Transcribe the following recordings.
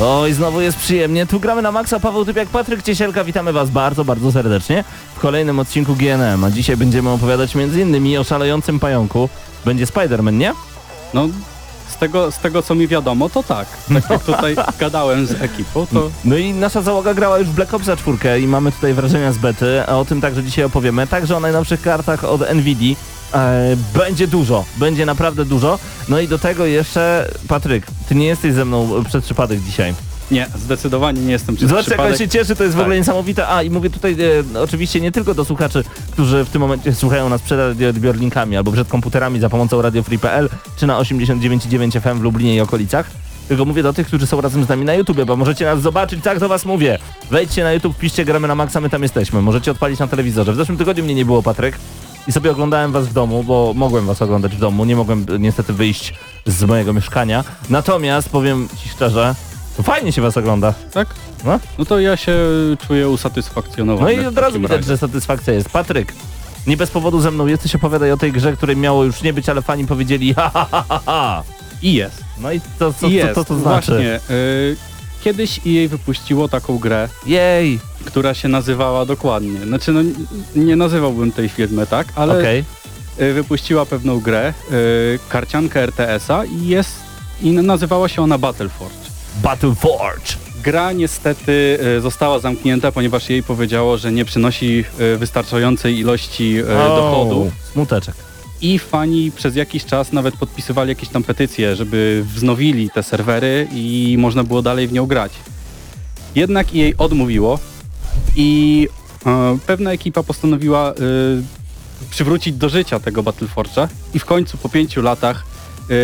Oj, znowu jest przyjemnie. Tu gramy na maksa. Paweł Typiak, Patryk Ciesielka. Witamy Was bardzo, bardzo serdecznie w kolejnym odcinku GNM. A dzisiaj będziemy opowiadać m.in. o szalejącym pająku. Będzie Spider-Man, nie? No, z tego, z tego co mi wiadomo, to tak. Tak jak tutaj gadałem z ekipą, to No i nasza załoga grała już w Black Opsa 4 i mamy tutaj wrażenia z bety, a o tym także dzisiaj opowiemy. Także o najnowszych kartach od NVIDII. E, będzie dużo, będzie naprawdę dużo. No i do tego jeszcze, Patryk, ty nie jesteś ze mną przez przypadek dzisiaj. nie, zdecydowanie nie jestem przez Zobacz jak on przypadek. się cieszy, to jest w Tak. ogóle niesamowite. A i mówię tutaj e, oczywiście nie tylko do słuchaczy, którzy w tym momencie słuchają nas przed radioodbiornikami albo przed komputerami za pomocą radiofree.pl czy na 89,9 FM w Lublinie i okolicach. Tylko mówię do tych, którzy są razem z nami na YouTube, bo możecie nas zobaczyć, tak do was mówię. Wejdźcie na YouTube, piszcie gramy na maksa, my tam jesteśmy. Możecie odpalić na telewizorze. W zeszłym tygodniu mnie nie było, Patryk. I sobie oglądałem was w domu, bo mogłem was oglądać w domu, nie mogłem niestety wyjść z mojego mieszkania. Natomiast powiem ci szczerze, to fajnie się was ogląda. Tak? No. No to ja się czuję usatysfakcjonowany. No i od razu widać, razie. że satysfakcja jest. Patryk, nie bez powodu ze mną jesteś, opowiadaj o tej grze, której miało już nie być, ale fani powiedzieli ha ha ha ha ha. I jest. No i to, co, I co, to, to znaczy? Właśnie. Y, kiedyś EA wypuściło taką grę, Jej, która się nazywała dokładnie. Znaczy, no nie nazywałbym tej firmy tak, ale okej. y, wypuściła pewną grę, y, karciankę RTS-a i jest i nazywała się ona Battleforge. Battle Forge. Gra niestety e, została zamknięta, ponieważ jej powiedziało, że nie przynosi e, wystarczającej ilości dochodu Smuteczek. I fani przez jakiś czas nawet podpisywali jakieś tam petycje, żeby wznowili te serwery i można było dalej w nią grać. Jednak jej odmówiło i e, pewna ekipa postanowiła e, przywrócić do życia tego Battleforge'a i w końcu po pięciu latach e,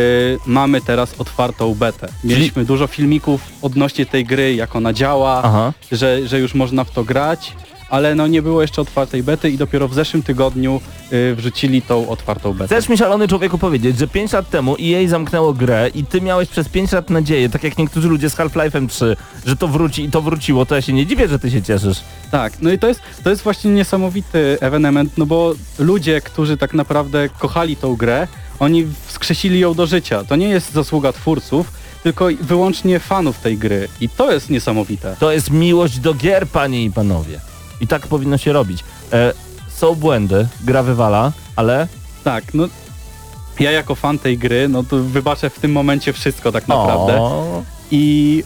mamy teraz otwartą betę. Mieliśmy dużo filmików odnośnie tej gry, jak ona działa, Aha. że, że już można w to grać, ale no nie było jeszcze otwartej bety i dopiero w zeszłym tygodniu y, wrzucili tą otwartą betę. Chcesz mi szalony człowieku powiedzieć, że 5 lat temu EA zamknęło grę i ty miałeś przez 5 lat nadzieję, tak jak niektórzy ludzie z Half-Life'em 3, że to wróci i to wróciło, to ja się nie dziwię, że ty się cieszysz. Tak, no i to jest, to jest właśnie niesamowity ewenement, no bo ludzie, którzy tak naprawdę kochali tą grę, oni wskrzesili ją do życia. To nie jest zasługa twórców, tylko wyłącznie fanów tej gry i to jest niesamowite. To jest miłość do gier, panie i panowie. I tak powinno się robić. E, są błędy, gra wywala, ale Tak, no ja jako fan tej gry, no to wybaczę w tym momencie wszystko tak naprawdę. O, I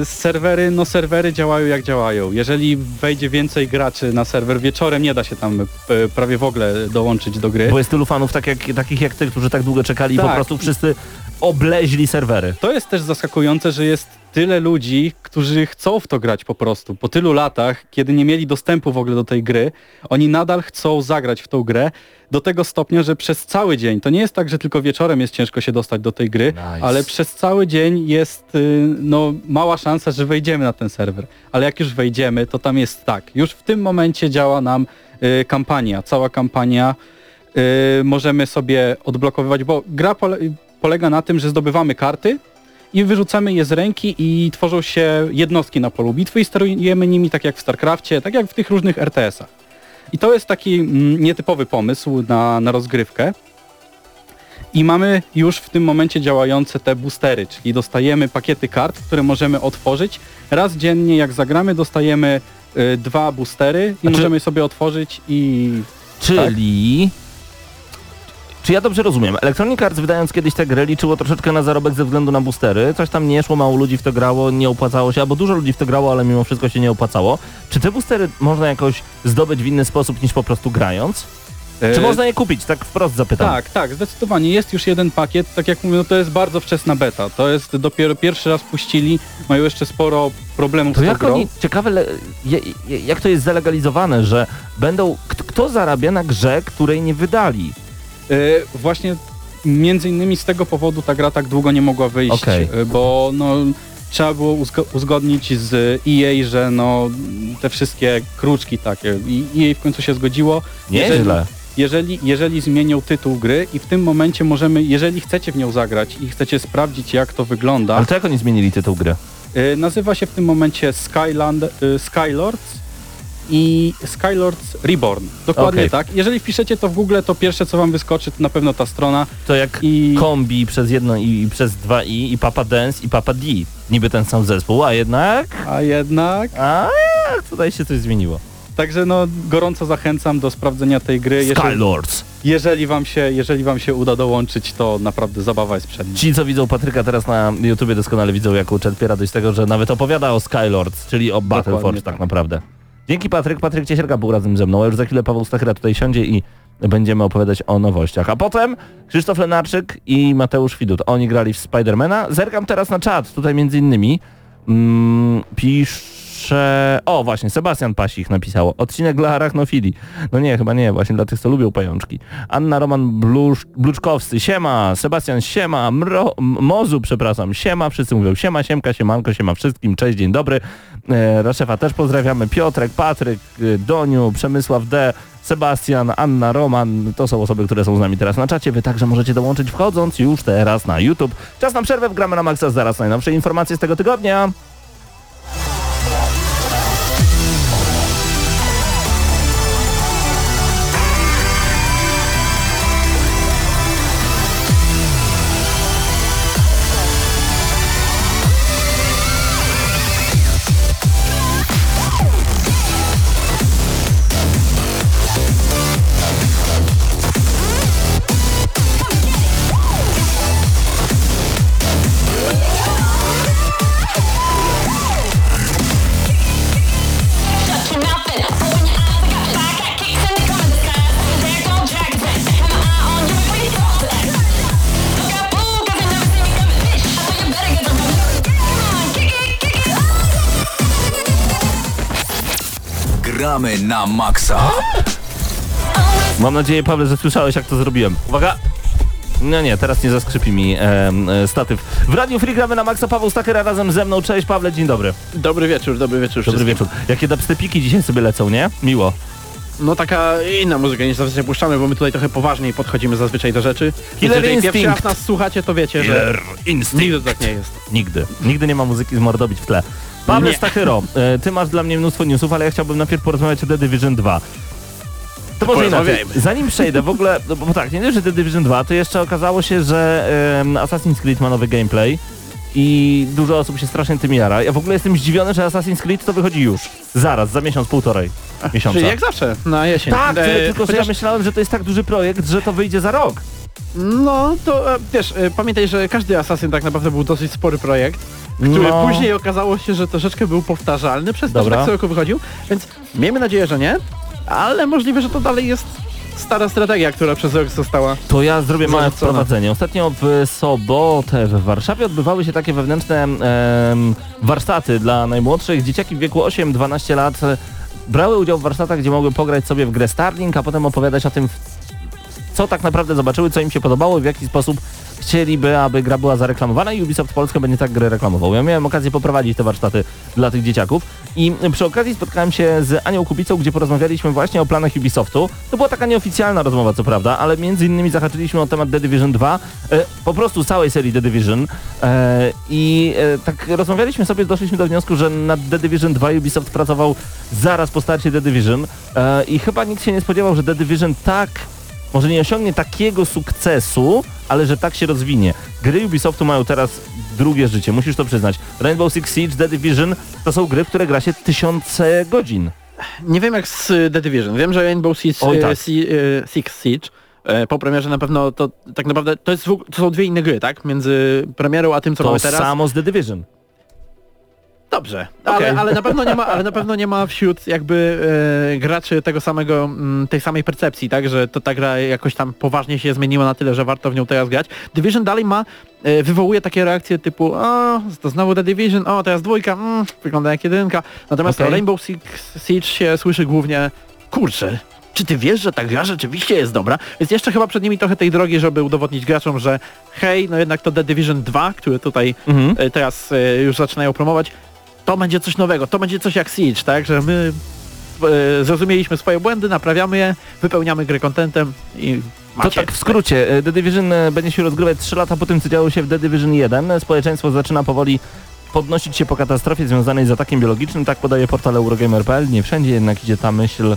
y, serwery, no serwery działają jak działają. Jeżeli wejdzie więcej graczy na serwer wieczorem, nie da się tam y, prawie w ogóle dołączyć do gry. Bo jest tylu fanów tak jak, takich jak ty, którzy tak długo czekali i po Tak. prostu wszyscy obleźli serwery. To jest też zaskakujące, że jest tyle ludzi, którzy chcą w to grać po prostu. Po tylu latach, kiedy nie mieli dostępu w ogóle do tej gry, oni nadal chcą zagrać w tą grę do tego stopnia, że przez cały dzień, to nie jest tak, że tylko wieczorem jest ciężko się dostać do tej gry, Nice. ale przez cały dzień jest y, no, mała szansa, że wejdziemy na ten serwer. Ale jak już wejdziemy, to tam jest tak. Już w tym momencie działa nam y, kampania, cała kampania. Y, możemy sobie odblokowywać, bo gra pole, polega na tym, że zdobywamy karty, i wyrzucamy je z ręki i tworzą się jednostki na polu bitwy i sterujemy nimi tak jak w StarCrafcie, tak jak w tych różnych RTS-ach. I to jest taki mm, nietypowy pomysł na, na rozgrywkę. I mamy już w tym momencie działające te boostery, czyli dostajemy pakiety kart, które możemy otworzyć. Raz dziennie jak zagramy dostajemy y, dwa boostery i A czy- możemy sobie otworzyć i... Czyli... Czy ja dobrze rozumiem? Electronic Arts wydając kiedyś tę grę liczyło troszeczkę na zarobek ze względu na boostery. Coś tam nie szło, mało ludzi w to grało, nie opłacało się, albo dużo ludzi w to grało, ale mimo wszystko się nie opłacało. Czy te boostery można jakoś zdobyć w inny sposób niż po prostu grając? Czy E, można je kupić? Tak wprost zapytam. Tak, tak, zdecydowanie. Jest już jeden pakiet. Tak jak mówię, no to jest bardzo wczesna beta. To jest dopiero pierwszy raz puścili, mają jeszcze sporo problemów To z jak grą. oni, ciekawe, le, jak to jest zalegalizowane, że będą, kto zarabia na grze, której nie wydali? E, właśnie między innymi z tego powodu ta gra tak długo nie mogła wyjść, Okej. e, bo no, trzeba było uzgo- uzgodnić z EA, że no te wszystkie kruczki takie i EA w końcu się zgodziło. Nieźle. Jeżeli, jeżeli zmienią tytuł gry i w tym momencie możemy, jeżeli chcecie w nią zagrać i chcecie sprawdzić jak to wygląda, Ale to jak oni zmienili tytuł gry? y, nazywa się w tym momencie Skyland, Skylords i Skylords Reborn. Dokładnie Okej. tak. Jeżeli wpiszecie to w Google, to pierwsze co wam wyskoczy to na pewno ta strona To jak i kombi przez jedno i, i przez dwa i i Papa Dance i Papa D. Niby ten sam zespół, a jednak... a jednak A tutaj się coś zmieniło. Także no gorąco zachęcam do sprawdzenia tej gry. Jeżeli, Skylords. jeżeli, wam się, jeżeli wam się uda dołączyć, to naprawdę zabawa jest przed nim. Ci, co widzą Patryka teraz na YouTubie doskonale widzą, jak czerpie radość z tego, że nawet opowiada o Skylords, czyli o Battleforge tak tak. naprawdę. Dzięki Patryk, Patryk Ciesierka był razem ze mną, a już za chwilę Paweł Stachyra tutaj siądzie i będziemy opowiadać o nowościach. A potem Krzysztof Lenarczyk i Mateusz Widut. Oni grali w Spidermana. Zerkam teraz na czat, tutaj między innymi mm, pisze... O, właśnie, Sebastian Pasich napisało. Odcinek dla arachnofilii. No nie, chyba nie, właśnie dla tych, co lubią pajączki. Anna Roman Blusz, Bluczkowscy, siema. Sebastian, siema. Mro, Mozu, przepraszam, siema. Wszyscy mówią siema, siemka, siemanko, siema wszystkim. Cześć, dzień dobry. E, Raszefa też pozdrawiamy. Piotrek, Patryk, e, Doniu, Przemysław D., Sebastian, Anna, Roman, to są osoby, które są z nami teraz na czacie. Wy także możecie dołączyć wchodząc już teraz na YouTube. Czas na przerwę, wgramy na Maxa, zaraz najnowsze informacje z tego tygodnia. Gramy na maksa. Mam nadzieję, Pawle, że słyszałeś, jak to zrobiłem. Uwaga! No nie, teraz nie zaskrzypi mi em, e, statyw. W Radiu Free gramy na Maxa Paweł Stachera razem ze mną. Cześć Pawle, dzień dobry. Dobry wieczór, dobry wieczór Dobry wszystkim. wieczór. Jakie dubstepiki dzisiaj sobie lecą, nie? Miło. No taka inna muzyka niż zazwyczaj puszczamy, bo my tutaj trochę poważniej podchodzimy zazwyczaj do rzeczy. Więc Killer jeżeli pierwszy Instinct. raz nas słuchacie, to wiecie, że nigdy tak nie jest. Nigdy. Nigdy nie ma muzyki z mordobić w tle. Pawle. Stachyro, e, ty masz dla mnie mnóstwo newsów, ale ja chciałbym najpierw porozmawiać o The Division 2. To może inaczej. Zanim przejdę, w ogóle, no bo tak, nie dość, że The Division 2, to jeszcze okazało się, że em, Assassin's Creed ma nowy gameplay i dużo osób się strasznie tym jara. Ja w ogóle jestem zdziwiony, że Assassin's Creed to wychodzi już. Zaraz, za miesiąc, półtorej miesiąca. Czyli jak zawsze, na jesień. Tak, E, tylko że ja myślałem, że to jest tak duży projekt, że to wyjdzie za rok. No to e, wiesz, e, pamiętaj, że każdy Assassin tak naprawdę był dosyć spory projekt, który No. później okazało się, że troszeczkę był powtarzalny przez to, że tak co roku wychodził, więc miejmy nadzieję, że nie, ale możliwe, że to dalej jest stara strategia, która przez rok została To ja zrobię małe wprowadzenie. Ostatnio w sobotę w Warszawie odbywały się takie wewnętrzne em, warsztaty dla najmłodszych. Dzieciaki w wieku 8-12 lat brały udział w warsztatach, gdzie mogły pograć sobie w grę Starlink, a potem opowiadać o tym, co tak naprawdę zobaczyły, co im się podobało i w jaki sposób chcieliby, aby gra była zareklamowana i Ubisoft Polska będzie tak grę reklamował. Ja miałem okazję poprowadzić te warsztaty dla tych dzieciaków i przy okazji spotkałem się z Anią Kubicą, gdzie porozmawialiśmy właśnie o planach Ubisoftu. To była taka nieoficjalna rozmowa, co prawda, ale między innymi zahaczyliśmy o temat The Division 2, e, po prostu całej serii The Division e, i e, tak rozmawialiśmy sobie, doszliśmy do wniosku, że nad The Division 2 Ubisoft pracował zaraz po starcie The Division e, i chyba nikt się nie spodziewał, że The Division tak może nie osiągnie takiego sukcesu, ale że tak się rozwinie. Gry Ubisoftu mają teraz drugie życie, musisz to przyznać. Rainbow Six Siege, The Division to są gry, w które gra się tysiące godzin. Nie wiem jak z y, The Division. Wiem, że Rainbow Six, Oj, y, tak. Si- y, Six Siege po premierze na pewno to tak naprawdę to, jest, to są dwie inne gry, tak? Między premierą a tym co To mamy teraz. samo z The Division. Dobrze, ale, Okej. ale na pewno nie ma, ale na pewno nie ma wśród jakby e, graczy tego samego, mm, tej samej percepcji, tak, że to ta gra jakoś tam poważnie się zmieniła na tyle, że warto w nią teraz grać. Division dalej ma, e, wywołuje takie reakcje typu o, to znowu The Division, o, teraz dwójka, mm, wygląda jak jedynka. Natomiast Okej. o Rainbow Six Siege się słyszy głównie, kurczę, czy ty wiesz, że ta gra rzeczywiście jest dobra? Więc jeszcze chyba przed nimi trochę tej drogi, żeby udowodnić graczom, że hej, no jednak to The Division 2, które tutaj Mhm. e, teraz e, już zaczynają promować, to będzie coś nowego, to będzie coś jak Siege, tak, że my e, zrozumieliśmy swoje błędy, naprawiamy je, wypełniamy grę contentem i To macie. tak w skrócie, e, The Division e, będzie się rozgrywać 3 lata po tym, co działo się w The Division 1. Społeczeństwo zaczyna powoli podnosić się po katastrofie związanej z atakiem biologicznym, tak podaje portal Eurogamer.pl. Nie wszędzie jednak idzie ta myśl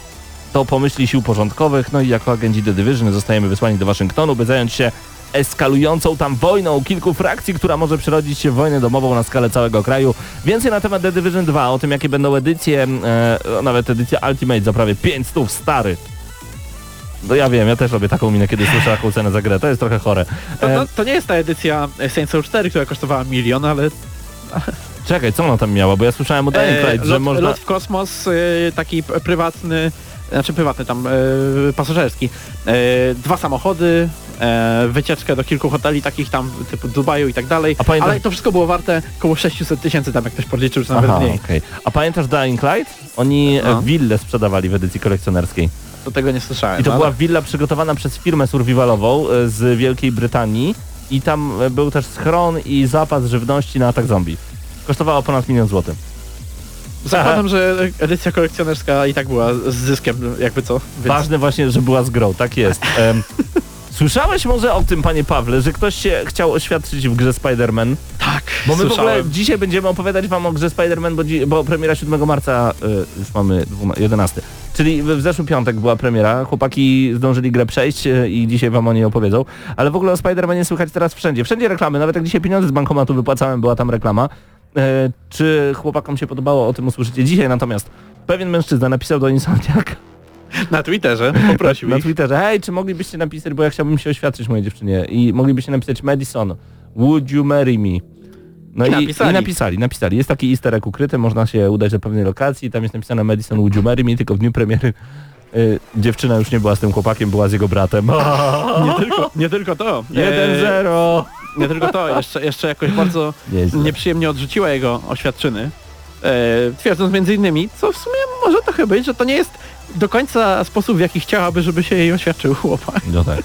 do pomyśli sił porządkowych, no i jako agenci The Division zostajemy wysłani do Waszyngtonu, by zająć się eskalującą tam wojną kilku frakcji, która może przerodzić się w wojnę domową na skalę całego kraju. Więcej na temat The Division 2, o tym jakie będą edycje, e, nawet edycja Ultimate za prawie 500 stary. No ja wiem, ja też robię taką minę, kiedy słyszę taką cenę za grę, to jest trochę chore. To, E, to, to nie jest ta edycja Saints Row 4, która kosztowała milion, ale czekaj, co ona tam miała, bo ja słyszałem o Dying e, Light, że lot, można... lot w kosmos, e, taki prywatny, znaczy prywatny tam, e, pasażerski. E, dwa samochody, e, wycieczkę do kilku hoteli takich tam typu Dubaju i tak dalej, A pamiętam- ale to wszystko było warte około 600 tysięcy tam jak ktoś podliczył, czy nawet Aha, mniej. okej. A pamiętasz Dying Light? Oni No. no. willę sprzedawali w edycji kolekcjonerskiej. To tego nie słyszałem. I to ale- była willa przygotowana przez firmę survivalową z Wielkiej Brytanii i tam był też schron i zapas żywności na atak zombie. Kosztowała ponad milion złotych. Zakładam, że edycja kolekcjonerska i tak była z zyskiem, jakby co. Więc... Ważne właśnie, że była z grą, tak jest. Em, Słyszałeś może o tym, panie Pawle, że ktoś się chciał oświadczyć w grze Spider-Man? Tak, Bo my w słyszałem. ogóle dzisiaj będziemy opowiadać wam o grze Spider-Man, bo, dzi- bo premiera 7 marca, y, już mamy 12 11. Czyli w, w zeszły piątek była premiera, chłopaki zdążyli grę przejść y, i dzisiaj wam o niej opowiedzą. Ale w ogóle o Spider-Manie słychać teraz wszędzie. Wszędzie reklamy, nawet jak dzisiaj pieniądze z bankomatu wypłacałem, była tam reklama. E, czy chłopakom się podobało, o tym usłyszycie dzisiaj, natomiast pewien mężczyzna napisał do Insomniaka Na Twitterze poprosił na ich. Twitterze, hej, czy moglibyście napisać, bo ja chciałbym się oświadczyć mojej dziewczynie i moglibyście napisać Madison, would you marry me? No I i, napisali. i napisali, napisali. Jest taki easter egg ukryty, można się udać do pewnej lokacji, tam jest napisane Madison, would you marry me, tylko w dniu premiery y, dziewczyna już nie była z tym chłopakiem, była z jego bratem. Nie tylko, nie tylko to. E, 1-0! Nie tylko to, jeszcze, jeszcze jakoś bardzo Nieźle. nieprzyjemnie odrzuciła jego oświadczyny. E, twierdząc między innymi, co w sumie może trochę być, że to nie jest do końca sposób, w jaki chciałaby, żeby się jej oświadczył chłopak. No tak.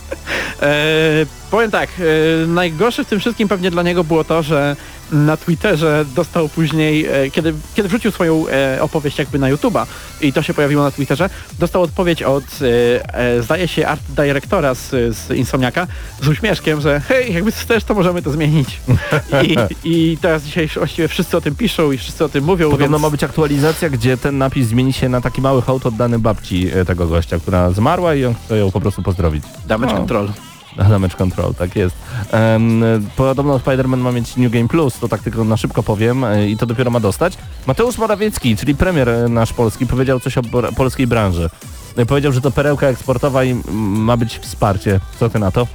E, powiem tak, e, najgorsze w tym wszystkim pewnie dla niego było to, że na Twitterze dostał później, e, kiedy, kiedy wrzucił swoją e, opowieść jakby na YouTube'a i to się pojawiło na Twitterze, dostał odpowiedź od, e, zdaje się, art dyrektora z, z Insomniaka z uśmieszkiem, że hej, jakby chcesz, to możemy to zmienić. I, I teraz dzisiaj właściwie wszyscy o tym piszą i wszyscy o tym mówią, Podobno więc... ma być aktualizacja, gdzie ten napis zmieni się na taki mały hołd oddany babci tego gościa, która zmarła i on chce ją po prostu pozdrowić. Damage No. control. Damage Control, tak jest. Um, podobno Spider-Man ma mieć New Game Plus, to tak tylko na szybko powiem e, i to dopiero ma dostać. Mateusz Morawiecki, czyli premier e, nasz polski, powiedział coś o polskiej branży. E, Powiedział, że to perełka eksportowa i mm, ma być wsparcie. Co ty na to?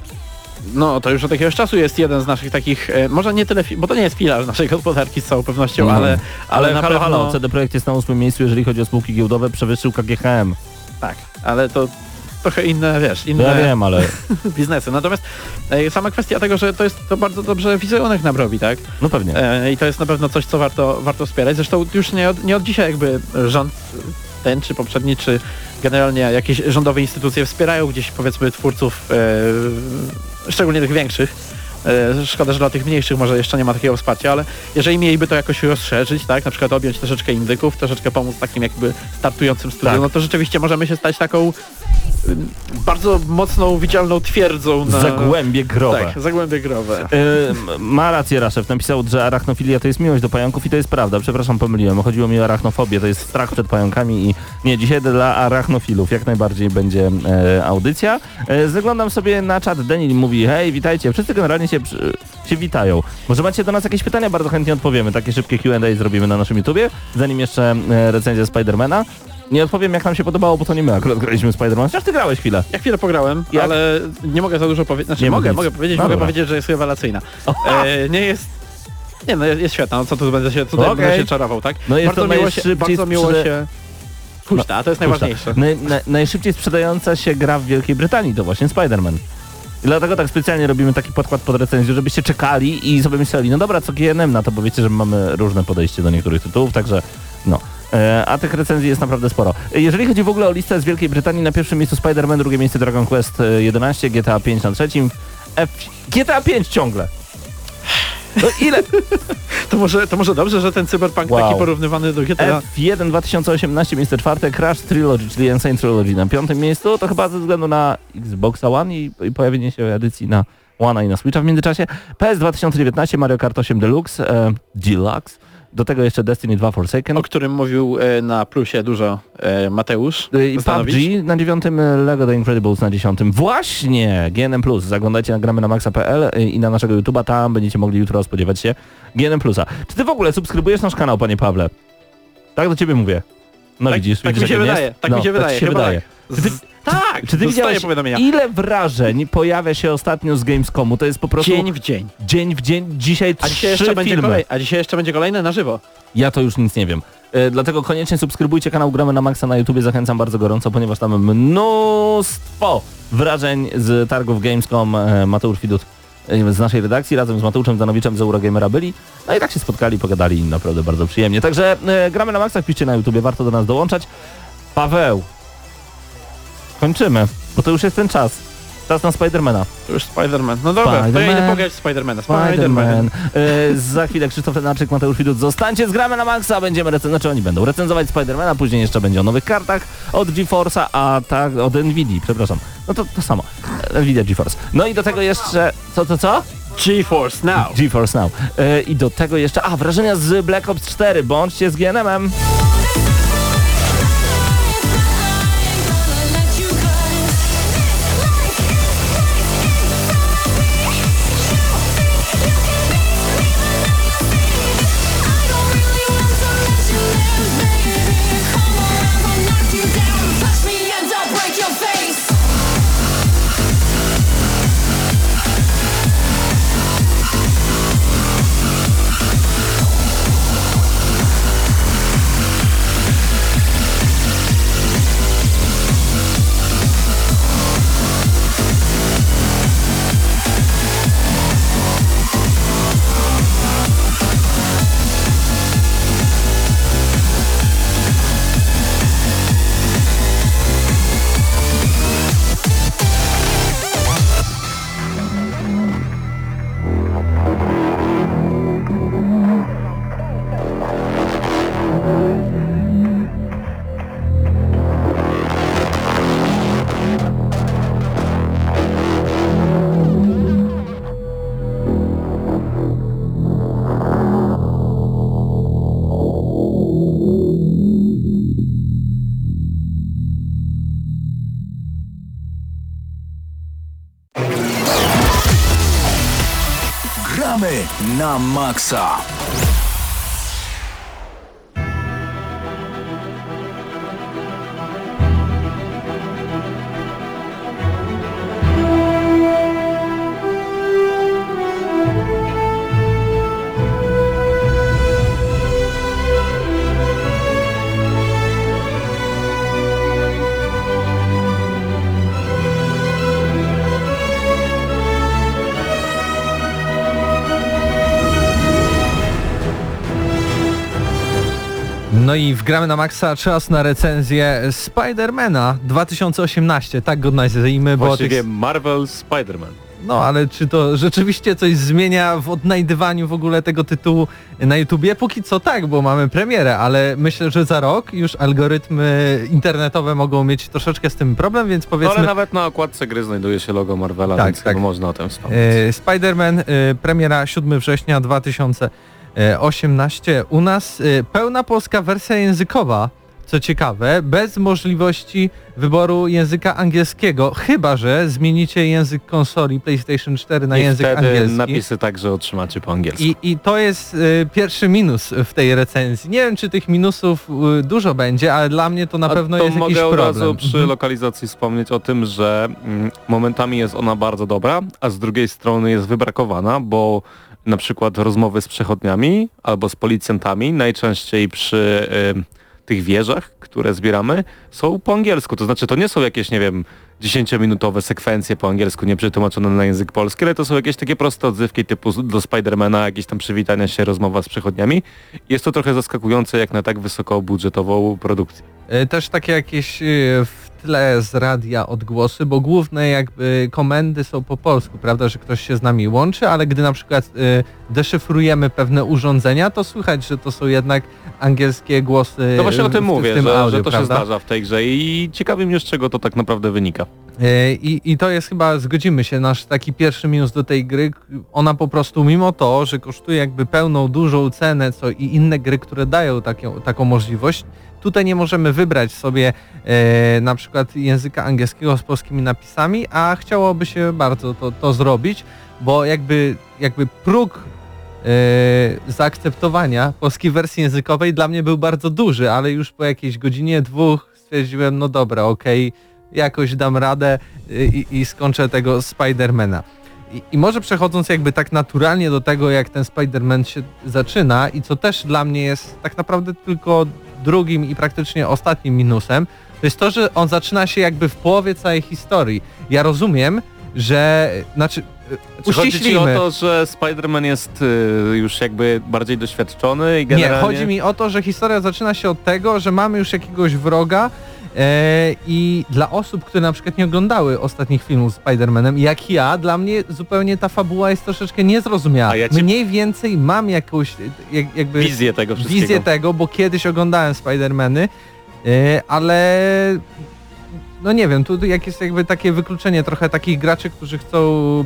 No, to już od jakiegoś czasu jest jeden z naszych takich, e, może nie tyle, bo to nie jest filar naszej gospodarki z całą pewnością, Mhm. ale, ale, Ale na halo, pewno... halo, CD Projekt jest na ósmym miejscu, jeżeli chodzi o spółki giełdowe, przewyższył KGHM. Tak, ale to trochę inne, wiesz, No inne ja wiem, ale biznesy. Natomiast e, sama kwestia tego, że to jest to bardzo dobrze wizerunek nam robi, tak? no pewnie. E, I to jest na pewno coś, co warto, warto wspierać. Zresztą już nie od, nie od dzisiaj jakby rząd ten czy poprzedni, czy generalnie jakieś rządowe instytucje wspierają gdzieś powiedzmy twórców, e, szczególnie tych większych. E, Szkoda, że dla tych mniejszych może jeszcze nie ma takiego wsparcia, ale jeżeli mieliby to jakoś rozszerzyć, tak, na przykład objąć troszeczkę indyków, troszeczkę pomóc takim jakby startującym studiom, Tak. no to rzeczywiście możemy się stać taką y, bardzo mocną, widzialną twierdzą na... Zagłębie growe. Tak, zagłębie growe. Y, ma rację Raszew, napisał, że arachnofilia to jest miłość do pająków i to jest prawda. Przepraszam, pomyliłem. Chodziło mi o arachnofobię, to jest strach przed pająkami i nie, dzisiaj dla arachnofilów jak najbardziej będzie e, audycja. E, zaglądam sobie na czat, Denil mówi, hej, witajcie. Wszyscy generalnie się, się witają. Może macie do nas jakieś pytania? Bardzo chętnie odpowiemy. Takie szybkie Q&A zrobimy na naszym YouTubie, zanim jeszcze e, recenzja Spidermana. Nie odpowiem jak nam się podobało, bo to nie my akurat graliśmy Spiderman. Chociaż ty grałeś chwilę. Ja chwilę pograłem, Jak? ale nie mogę za dużo powiedzieć. Znaczy Nie mogę, mogę powiedzieć, No mogę dobra. powiedzieć, że jest rewelacyjna. E, nie jest Nie no, jest, świetna, no co tu będę się, tutaj Okej. będę się czarował, tak? No jest bardzo to miło się, bardzo miło sprzeda- się... Puszta, to jest najważniejsze. Naj, naj, najszybciej sprzedająca się gra w Wielkiej Brytanii to właśnie Spider-Man. I dlatego tak specjalnie robimy taki podkład pod recenzję, żebyście czekali i sobie myśleli, no dobra, co GNM na to, bo wiecie, że mamy różne podejście do niektórych tytułów, także no. E, A tych recenzji jest naprawdę sporo. Jeżeli chodzi w ogóle o listę z Wielkiej Brytanii, na pierwszym miejscu Spider-Man, drugie miejsce Dragon Quest e, 11, GTA 5 na trzecim, F... GTA 5 ciągle. No ile? To może, to może dobrze, że ten cyberpunk Wow. taki porównywany do GTA... F1 2018 miejsce czwarte, Crash Trilogy, czyli Insane Trilogy na piątym miejscu, to chyba ze względu na Xboxa One i, i pojawienie się edycji na One i na Switcha w międzyczasie. PS 2019, Mario Kart 8 Deluxe, e, Deluxe, do tego jeszcze Destiny 2 Forsaken. o którym mówił e, na plusie dużo e, Mateusz E, I. PUBG na dziewiątym, e, Lego The Incredibles na dziesiątym. Właśnie! GNM+. Zaglądajcie na gramy na maxa.pl e, i na naszego YouTube'a, tam będziecie mogli jutro spodziewać się GNM+. Czy ty w ogóle subskrybujesz nasz kanał, panie Pawle? Tak do ciebie mówię. No Tak- widzisz, tak widzisz mi się wydaje, tak no, mi się wydaje, Tak się chyba wydaje. Z... Tak, Czy ty widziałeś, ile wrażeń pojawia się ostatnio z Gamescomu? To jest po prostu Dzień w dzień. dzień w dzień. Dzisiaj A dzisiaj, trzy jeszcze będzie filmy. kolej, a dzisiaj jeszcze będzie kolejne na żywo. Ja to już nic nie wiem. E, dlatego koniecznie subskrybujcie kanał Gramy na Maxa na YouTubie, zachęcam bardzo gorąco, ponieważ tam mnóstwo wrażeń z targów Gamescom. E, Mateusz Widut e, z naszej redakcji razem z Mateuszem Zanowiczem z Eurogamera byli. No i tak się spotkali, pogadali naprawdę bardzo przyjemnie. Także e, Gramy na Maxa, wpiszcie na YouTubie, warto do nas dołączać. Paweł, kończymy, bo to już jest ten czas. Czas na Spidermana. To już Spider-Man. No dobra, to ja idę pograć Spidermana. Spider-Man. Spider-Man. E, za chwilę Krzysztof Lenarczyk, Mateusz Widut. Zostańcie z gramy na Maxa, będziemy recenzować, znaczy oni będą recenzować Spidermana, później jeszcze będzie o nowych kartach od GeForce'a, a tak, od Nvidia, przepraszam. No to to samo. Nvidia GeForce. No i do tego jeszcze, co, co, co? GeForce Now. GeForce Now. E, I do tego jeszcze, a wrażenia z Black Ops 4, bądźcie z GNM-em. Maksa. No i wgramy na maksa czas na recenzję Spidermana 2018, tak go nazwijmy, bo Właściwie tych, Marvel Spider-Man. no ale czy to rzeczywiście coś zmienia w odnajdywaniu w ogóle tego tytułu na YouTubie? Póki co tak, bo mamy premierę, ale myślę, że za rok już algorytmy internetowe mogą mieć troszeczkę z tym problem, więc powiedzmy... Ale nawet na okładce gry znajduje się logo Marvela, Tak, więc tak. można o tym wspomnieć. E, Spider-Man, e, premiera 7 września 2018. U nas e, pełna polska wersja językowa, co ciekawe, bez możliwości wyboru języka angielskiego, chyba że zmienicie język konsoli PlayStation 4 na I język wtedy angielski. napisy także otrzymacie po angielsku. I, I to jest y, pierwszy minus w tej recenzji. Nie wiem, czy tych minusów dużo będzie, ale dla mnie to na A pewno to jest mogę jakiś od problem. razu przy Mhm. lokalizacji wspomnieć o tym, że mm, momentami jest ona bardzo dobra, a z drugiej strony jest wybrakowana, bo na przykład rozmowy z przechodniami albo z policjantami, najczęściej przy y, tych wieżach, które zbieramy, są po angielsku. To znaczy to nie są jakieś, nie wiem, 10-minutowe sekwencje po angielsku nieprzetłumaczone na język polski, ale to są jakieś takie proste odzywki typu do Spidermana, jakieś tam przywitania się, rozmowa z przechodniami. Jest to trochę zaskakujące jak na tak wysokobudżetową produkcję. E, Też takie jakieś w tle z radia odgłosy, bo główne jakby komendy są po polsku, prawda, że ktoś się z nami łączy, ale gdy na przykład e, deszyfrujemy pewne urządzenia, to słychać, że to są jednak angielskie głosy. No właśnie o tym w- w mówię, tym że, audio, że to się prawda? zdarza w tej grze i ciekawi mnie z czego to tak naprawdę wynika. E, I, I to jest chyba, zgodzimy się, nasz taki pierwszy minus do tej gry. Ona po prostu mimo to, że kosztuje jakby pełną, dużą cenę, co i inne gry, które dają taką, taką możliwość, tutaj nie możemy wybrać sobie e, na przykład języka angielskiego z polskimi napisami, a chciałoby się bardzo to, to zrobić, bo jakby, jakby próg e, zaakceptowania polskiej wersji językowej dla mnie był bardzo duży, ale już po jakiejś godzinie, dwóch stwierdziłem, no dobra, okej, jakoś dam radę y, i, i skończę tego Spidermana. I, I może przechodząc jakby tak naturalnie do tego, jak ten Spider-Man się zaczyna i co też dla mnie jest tak naprawdę tylko drugim i praktycznie ostatnim minusem, to jest to, że on zaczyna się jakby w połowie całej historii. Ja rozumiem, że, znaczy, y, Czy chodzi ci o to, że Spider-Man jest y, już jakby bardziej doświadczony i generalnie... Nie, chodzi mi o to, że historia zaczyna się od tego, że mamy już jakiegoś wroga i dla osób, które na przykład nie oglądały ostatnich filmów z Spider-Manem, jak ja, dla mnie zupełnie ta fabuła jest troszeczkę niezrozumiała. Ja ci- Mniej więcej mam jakąś jak, jakby Wizję tego wszystkiego. wizję tego, bo kiedyś oglądałem Spider-Many, e, ale no nie wiem, tu tu jak jest jakby takie wykluczenie trochę takich graczy, którzy chcą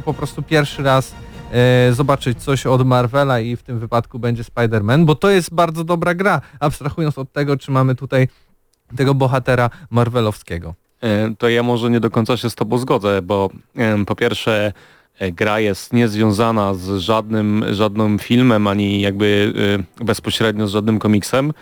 po prostu pierwszy raz e, zobaczyć coś od Marvela i w tym wypadku będzie Spider-Man, bo to jest bardzo dobra gra, abstrahując od tego, czy mamy tutaj tego bohatera marvelowskiego. E, To ja może nie do końca się z tobą zgodzę, bo em, po pierwsze e, gra jest niezwiązana z żadnym, żadnym filmem, ani jakby e, bezpośrednio z żadnym komiksem, e,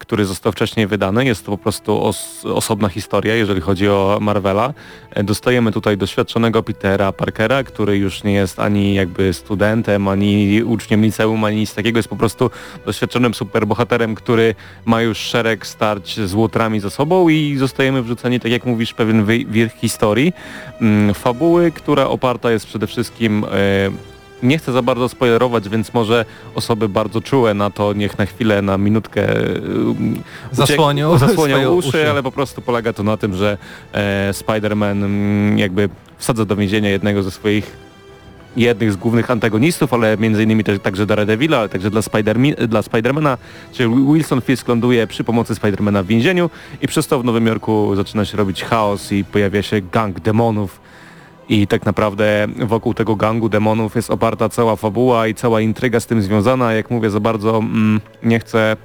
który został wcześniej wydany. Jest to po prostu os osobna historia, jeżeli chodzi o Marvela. E, Dostajemy tutaj doświadczonego Petera Parkera, który już nie jest ani jakby studentem, ani uczniem liceum, ani nic takiego. Jest po prostu doświadczonym superbohaterem, który ma już szereg starć z łotrami za sobą i zostajemy wrzuceni, tak jak mówisz, pewien wir historii. Mm, Fabuły, która oparta jest przede wszystkim... Nie chcę za bardzo spoilerować, więc może osoby bardzo czułe na to niech na chwilę, na minutkę e, Zasłonią zasłonią uszy, uszy. ale po prostu polega to na tym, że e, Spider-Man mm, jakby wsadza do więzienia jednego ze swoich jednych z głównych antagonistów, ale między innymi też, także Daredevila, ale także dla, Spider- dla Spidermana, czyli Wilson Fisk ląduje przy pomocy Spidermana w więzieniu i przez to w Nowym Jorku zaczyna się robić chaos i pojawia się gang demonów i tak naprawdę wokół tego gangu demonów jest oparta cała fabuła i cała intryga z tym związana. Jak mówię, za bardzo mm, nie chcę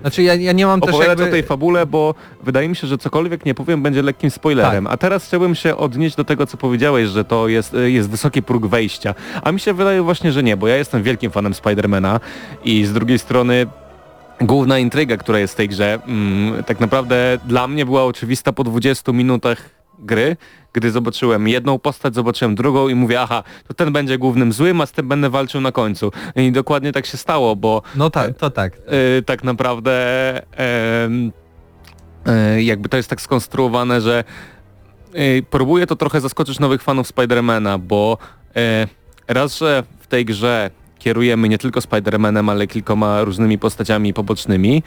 Znaczy ja, ja nie mam też jakby... o tej fabule, bo wydaje mi się, że cokolwiek nie powiem będzie lekkim spoilerem. Tak. A teraz chciałbym się odnieść do tego, co powiedziałeś, że to jest, y, jest wysoki próg wejścia. A mi się wydaje właśnie, że nie, bo ja jestem wielkim fanem Spidermana i z drugiej strony główna intryga, która jest w tej grze, mm, tak naprawdę dla mnie była oczywista po 20 minutach gry, gdy zobaczyłem jedną postać, zobaczyłem drugą i mówię, aha, to ten będzie głównym złym, a z tym będę walczył na końcu. I dokładnie tak się stało, bo No tak, to tak. y, tak naprawdę em, y, jakby to jest tak skonstruowane, że y, próbuje to trochę zaskoczyć nowych fanów Spidermana, bo raz, że w tej grze kierujemy nie tylko Spidermanem, ale kilkoma różnymi postaciami pobocznymi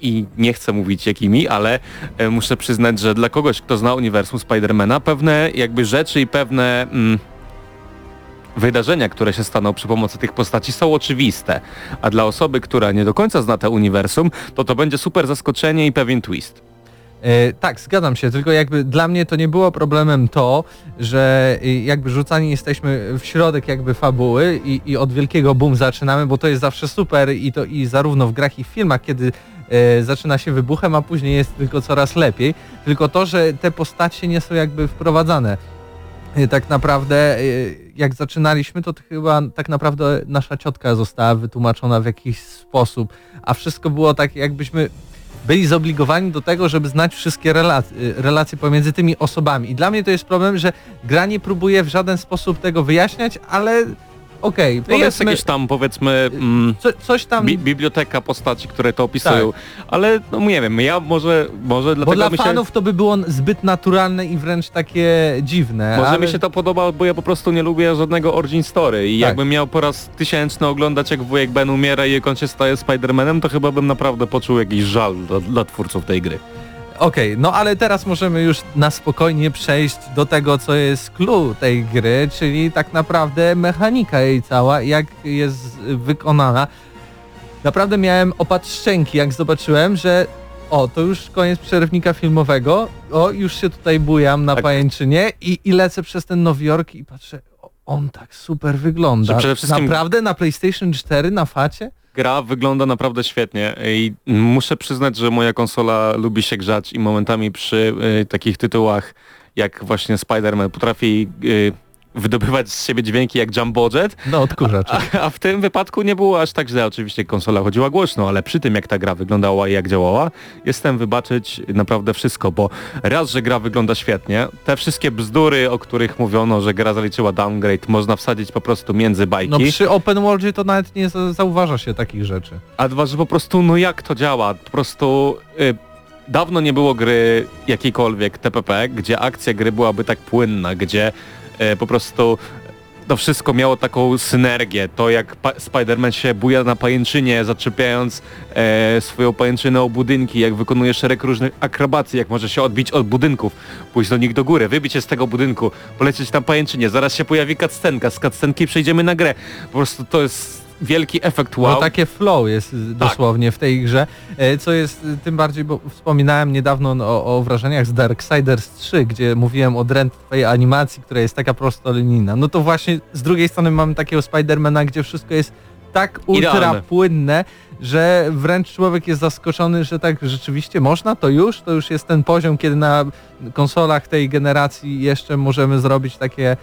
i nie chcę mówić jakimi, ale y, muszę przyznać, że dla kogoś, kto zna uniwersum Spidermana, pewne jakby rzeczy i pewne mm, wydarzenia, które się staną przy pomocy tych postaci są oczywiste, a dla osoby, która nie do końca zna te uniwersum, to to będzie super zaskoczenie i pewien twist. E, tak, zgadzam się, tylko jakby dla mnie to nie było problemem to, że y, jakby rzucani jesteśmy w środek jakby fabuły i, i od wielkiego boom zaczynamy, bo to jest zawsze super i to i zarówno w grach i w filmach, kiedy e, zaczyna się wybuchem, a później jest tylko coraz lepiej, tylko to, że te postacie nie są jakby wprowadzane. E, Tak naprawdę, e, jak zaczynaliśmy, to chyba tak naprawdę nasza ciotka została wytłumaczona w jakiś sposób, a wszystko było tak, jakbyśmy byli zobligowani do tego, żeby znać wszystkie relacje, relacje pomiędzy tymi osobami. I dla mnie to jest problem, że gra nie próbuje w żaden sposób tego wyjaśniać, ale okej, Jest powiedzmy, jakieś tam powiedzmy mm, co, coś tam... bi biblioteka postaci, które to opisują, ale no nie wiem, ja może, może Bo dlatego dla mi się... fanów to by było zbyt naturalne i wręcz takie dziwne. Może ale... mi się to podoba, bo ja po prostu nie lubię żadnego origin story i Tak. jakbym miał po raz tysięczny oglądać jak wujek Ben umiera i jak on się staje Spider-Manem, to chyba bym naprawdę poczuł jakiś żal dla, dla twórców tej gry. Okej, no ale teraz możemy już na spokojnie przejść do tego, co jest clue tej gry, czyli tak naprawdę mechanika jej cała, jak jest wykonana. Naprawdę miałem opad szczęki, jak zobaczyłem, że o, to już koniec przerwnika filmowego, o, już się tutaj bujam na Tak. pajęczynie i, i lecę przez ten Nowy Jork i patrzę, on tak super wygląda. Że przede wszystkim- Naprawdę na PlayStation 4 na facie? Gra wygląda naprawdę świetnie i muszę przyznać, że moja konsola lubi się grzać i momentami przy y, takich tytułach jak właśnie Spider-Man potrafi y, wydobywać z siebie dźwięki jak Jumbo Jet, No odkurzacz. a, a w tym wypadku nie było aż tak źle. Oczywiście konsola chodziła głośno, ale przy tym jak ta gra wyglądała i jak działała, jestem wybaczyć naprawdę wszystko, bo raz, że gra wygląda świetnie, te wszystkie bzdury, o których mówiono, że gra zaliczyła downgrade, można wsadzić po prostu między bajki. No przy open worldzie to nawet nie za- zauważa się takich rzeczy. A dwa, że po prostu, no jak to działa? Po prostu y, dawno nie było gry jakiejkolwiek TPP, gdzie akcja gry byłaby tak płynna, gdzie po prostu to wszystko miało taką synergię. To jak Spider-Man się buja na pajęczynie, zaczepiając e, swoją pajęczynę o budynki, jak wykonuje szereg różnych akrobacji, jak może się odbić od budynków, pójść do nich do góry, wybić się z tego budynku, polecieć na pajęczynie, zaraz się pojawi cutscenka, z cutscenki przejdziemy na grę. Po prostu to jest wielki efekt wow. No takie flow jest y, dosłownie w tej grze, e, co jest y, tym bardziej, bo wspominałem niedawno o, o wrażeniach z Darksiders 3, gdzie mówiłem o drętwej animacji, która jest taka prostolinijna. No to właśnie z drugiej strony mamy takiego Spidermana, gdzie wszystko jest tak ultra Idealne. płynne, że wręcz człowiek jest zaskoczony, że tak rzeczywiście można, to już, to już jest ten poziom, kiedy na konsolach tej generacji jeszcze możemy zrobić takie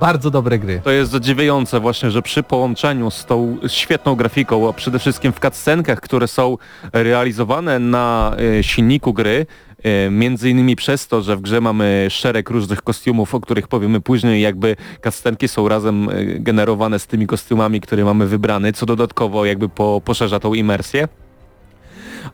bardzo dobre gry. To jest zadziwiające właśnie, że przy połączeniu z tą świetną grafiką, a przede wszystkim w cutscenkach, które są realizowane na e, silniku gry, e, między innymi przez to, że w grze mamy szereg różnych kostiumów, o których powiemy później, jakby cutscenki są razem e, generowane z tymi kostiumami, które mamy wybrane, co dodatkowo jakby po, poszerza tą imersję.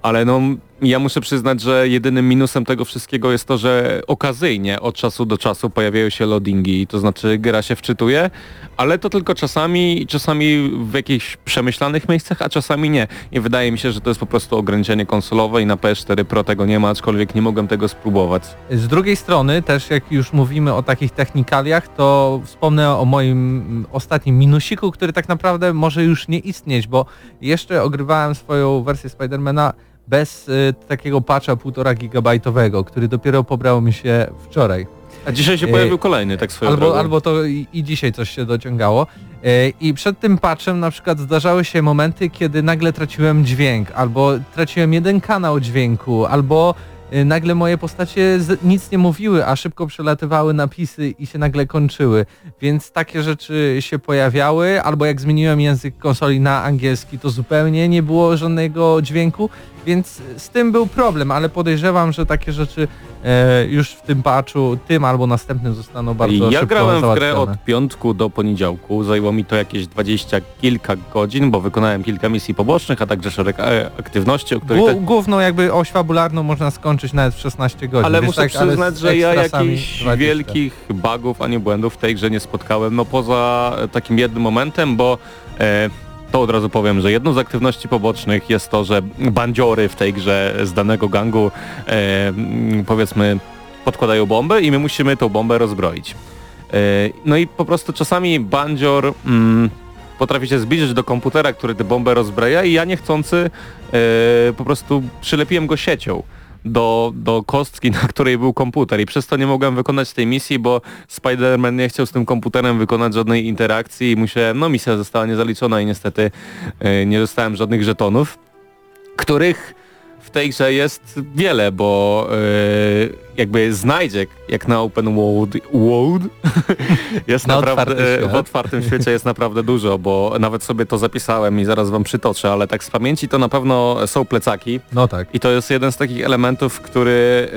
Ale no, ja muszę przyznać, że jedynym minusem tego wszystkiego jest to, że okazyjnie od czasu do czasu pojawiają się loadingi, to znaczy gra się wczytuje, ale to tylko czasami, czasami w jakichś przemyślanych miejscach, a czasami nie. I wydaje mi się, że to jest po prostu ograniczenie konsolowe i na PS4 Pro tego nie ma, aczkolwiek nie mogłem tego spróbować. Z drugiej strony też jak już mówimy o takich technikaliach, to wspomnę o moim ostatnim minusiku, który tak naprawdę może już nie istnieć, bo jeszcze ogrywałem swoją wersję Spidermana bez y, takiego patcha 1,5 gigabajtowego, który dopiero pobrał mi się wczoraj. A dzisiaj się pojawił kolejny, tak swoją Albo, drogą. albo to i, i dzisiaj coś się dociągało. E, I przed tym patchem na przykład zdarzały się momenty, kiedy nagle traciłem dźwięk, albo traciłem jeden kanał dźwięku, albo e, nagle moje postacie nic nie mówiły, a szybko przelatywały napisy i się nagle kończyły. Więc takie rzeczy się pojawiały, albo jak zmieniłem język konsoli na angielski, to zupełnie nie było żadnego dźwięku, więc z tym był problem, ale podejrzewam, że takie rzeczy e, już w tym patchu, tym albo następnym zostaną bardzo ja szybko grałem w grę od piątku do poniedziałku. Zajęło mi to jakieś dwadzieścia kilka godzin, bo wykonałem kilka misji pobocznych, a także szereg e, aktywności, o których... Głó- te- Główną jakby oś fabularną można skończyć nawet w 16 godzin. Ale muszę tak, ale przyznać, z że ja jakichś 20. wielkich bugów ani błędów w tej grze nie spotkałem, no poza takim jednym momentem, bo e, to od razu powiem, że jedną z aktywności pobocznych jest to, że bandziory w tej grze z danego gangu e, powiedzmy podkładają bombę i my musimy tą bombę rozbroić. E, no i po prostu czasami bandzior mm, potrafi się zbliżyć do komputera, który tę bombę rozbraja i ja niechcący e, po prostu przylepiłem go siecią do, do kostki, na której był komputer. I przez to nie mogłem wykonać tej misji, bo Spider-Man nie chciał z tym komputerem wykonać żadnej interakcji. I musiałem, no misja została niezaliczona i niestety e, nie dostałem żadnych żetonów, których w tej grze jest wiele, bo jakby znajdzie jak na open world, world jest Na naprawdę otwarty świat. w otwartym świecie jest naprawdę dużo, bo nawet sobie to zapisałem i zaraz wam przytoczę, ale tak z pamięci to na pewno są plecaki, No tak. i to jest jeden z takich elementów, który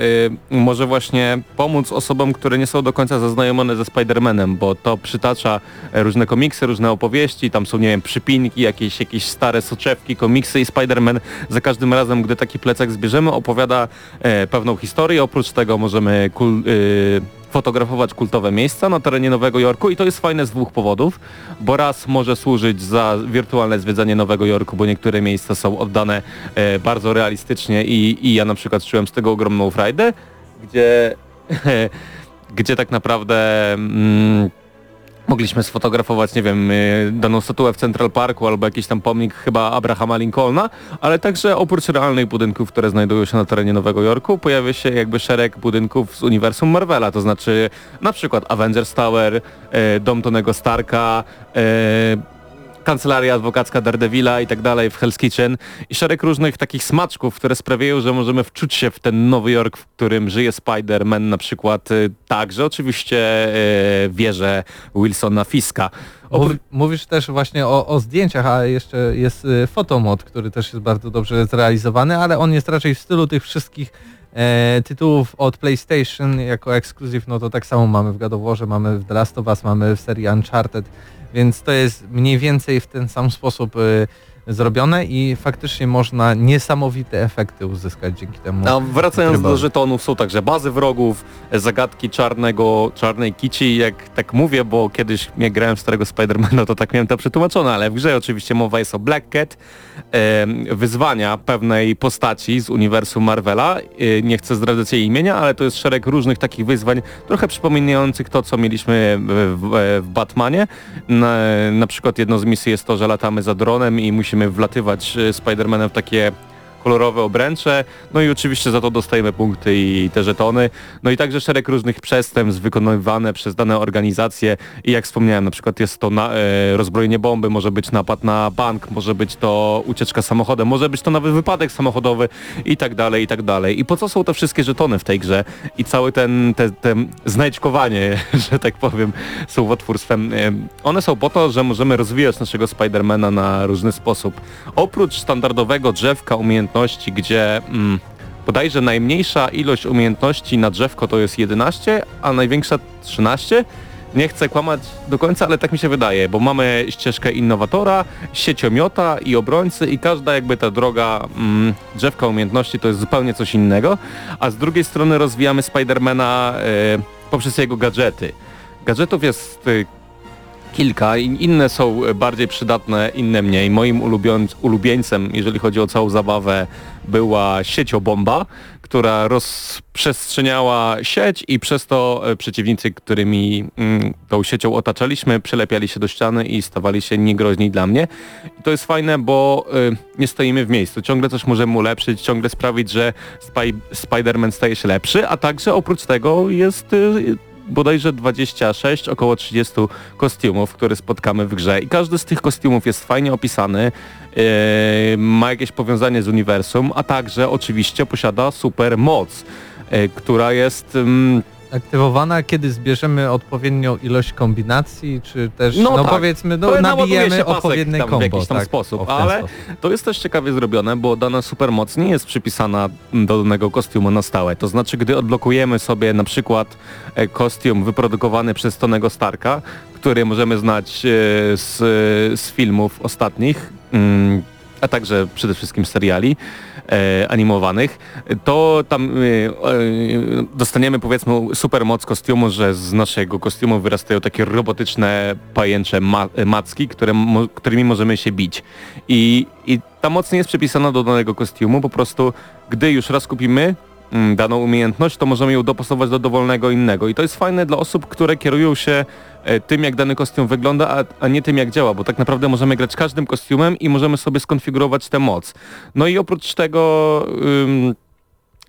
y, może właśnie pomóc osobom, które nie są do końca zaznajomione ze Spider-Manem, bo to przytacza e, różne komiksy, różne opowieści, tam są, nie wiem, przypinki, jakieś, jakieś stare soczewki, komiksy i Spider-Man za każdym razem, gdy taki plecak zbierzemy, opowiada e, pewną historię. Oprócz tego możemy kul, y, fotografować kultowe miejsca na terenie Nowego Jorku. I to jest fajne z dwóch powodów, bo raz może służyć za wirtualne zwiedzanie Nowego Jorku, bo niektóre miejsca są oddane e, bardzo realistycznie i, i ja na przykład czułem z tego ogromną frajdę, gdzie, gdzie tak naprawdę mm, mogliśmy sfotografować, nie wiem, y, daną statuę w Central Parku albo jakiś tam pomnik chyba Abrahama Lincolna, ale także oprócz realnych budynków, które znajdują się na terenie Nowego Jorku, pojawia się jakby szereg budynków z uniwersum Marvela, to znaczy na przykład Avengers Tower, y, dom Tonego Starka, y, kancelaria adwokacka Daredevila i tak dalej w Hell's Kitchen i szereg różnych takich smaczków, które sprawiają, że możemy wczuć się w ten Nowy Jork, w którym żyje Spider-Man na przykład y, także oczywiście y, wieże Wilsona Fiska. Mów, mówisz też właśnie o, o zdjęciach, a jeszcze jest y, fotomod, który też jest bardzo dobrze zrealizowany, ale on jest raczej w stylu tych wszystkich e, tytułów od PlayStation jako ekskluzyw, no to tak samo mamy w God of mamy w The Last of Us, mamy w serii Uncharted, więc to jest mniej więcej w ten sam sposób y, zrobione i faktycznie można niesamowite efekty uzyskać dzięki temu. No, wracając do trybowi. żetonów, są także bazy wrogów, zagadki czarnego, czarnej kici, jak tak mówię, bo kiedyś nie grałem w starego Spidermana, to tak miałem to przetłumaczone, ale w grze oczywiście mowa jest o Black Cat, wyzwania pewnej postaci z uniwersum Marvela, e, nie chcę zdradzać jej imienia, ale to jest szereg różnych takich wyzwań, trochę przypominających to, co mieliśmy w, w, w Batmanie. Na, na przykład jedną z misji jest to, że latamy za dronem i musimy wlatywać e, Spidermanem w takie kolorowe obręcze, no i oczywiście za to dostajemy punkty i te żetony, no i także szereg różnych przestępstw wykonywane przez dane organizacje. I jak wspomniałem, na przykład jest to na, e, rozbrojenie bomby, może być napad na bank, może być to ucieczka samochodem, może być to nawet wypadek samochodowy i tak dalej, i tak dalej. I po co są te wszystkie żetony w tej grze? I cały ten, te, te znajdźkowanie, że tak powiem, słowotwórstwem, e, one są po to, że możemy rozwijać naszego Spidermana na różny sposób. Oprócz standardowego drzewka umiejętności, gdzie mm, bodajże najmniejsza ilość umiejętności na drzewko to jest 11, a największa 13. Nie chcę kłamać do końca, ale tak mi się wydaje, bo mamy ścieżkę innowatora, sieciomiota i obrońcy i każda jakby ta droga mm, drzewka umiejętności to jest zupełnie coś innego, a z drugiej strony rozwijamy Spidermana e, poprzez jego gadżety. Gadżetów jest e, kilka inne są bardziej przydatne, inne mniej. Moim ulubieńcem, jeżeli chodzi o całą zabawę, była sieciobomba, która rozprzestrzeniała sieć i przez to e, przeciwnicy, którymi mm, tą siecią otaczaliśmy, przylepiali się do ściany i stawali się niegroźni dla mnie. I to jest fajne, bo y, nie stoimy w miejscu. Ciągle coś możemy ulepszyć, ciągle sprawić, że Spy Spider-Man staje się lepszy, a także oprócz tego jest y, bodajże 26, około 30 kostiumów, które spotkamy w grze. I każdy z tych kostiumów jest fajnie opisany, yy, ma jakieś powiązanie z uniwersum, a także oczywiście posiada super moc, yy, która jest... mm, Aktywowana, kiedy zbierzemy odpowiednią ilość kombinacji, czy też, No no, tak. powiedzmy, no, nabijemy odpowiednie tam w kombo. jakiś tam tak, sposób, w ale- sposób. To jest też ciekawie zrobione, bo dana supermoc nie jest przypisana do danego kostiumu na stałe. To znaczy, gdy odblokujemy sobie na przykład e, kostium wyprodukowany przez Tonego Starka, który możemy znać e, z, z filmów ostatnich, mm, a także przede wszystkim seriali animowanych, to tam e, e, dostaniemy powiedzmy supermoc kostiumu, że z naszego kostiumu wyrastają takie robotyczne pajęcze ma macki, które, mo którymi możemy się bić. I, I ta moc nie jest przypisana do danego kostiumu, po prostu gdy już raz kupimy daną umiejętność, to możemy ją dopasować do dowolnego innego. I to jest fajne dla osób, które kierują się e, tym, jak dany kostium wygląda, a, a nie tym, jak działa, bo tak naprawdę możemy grać każdym kostiumem i możemy sobie skonfigurować tę moc. No i oprócz tego... Ym,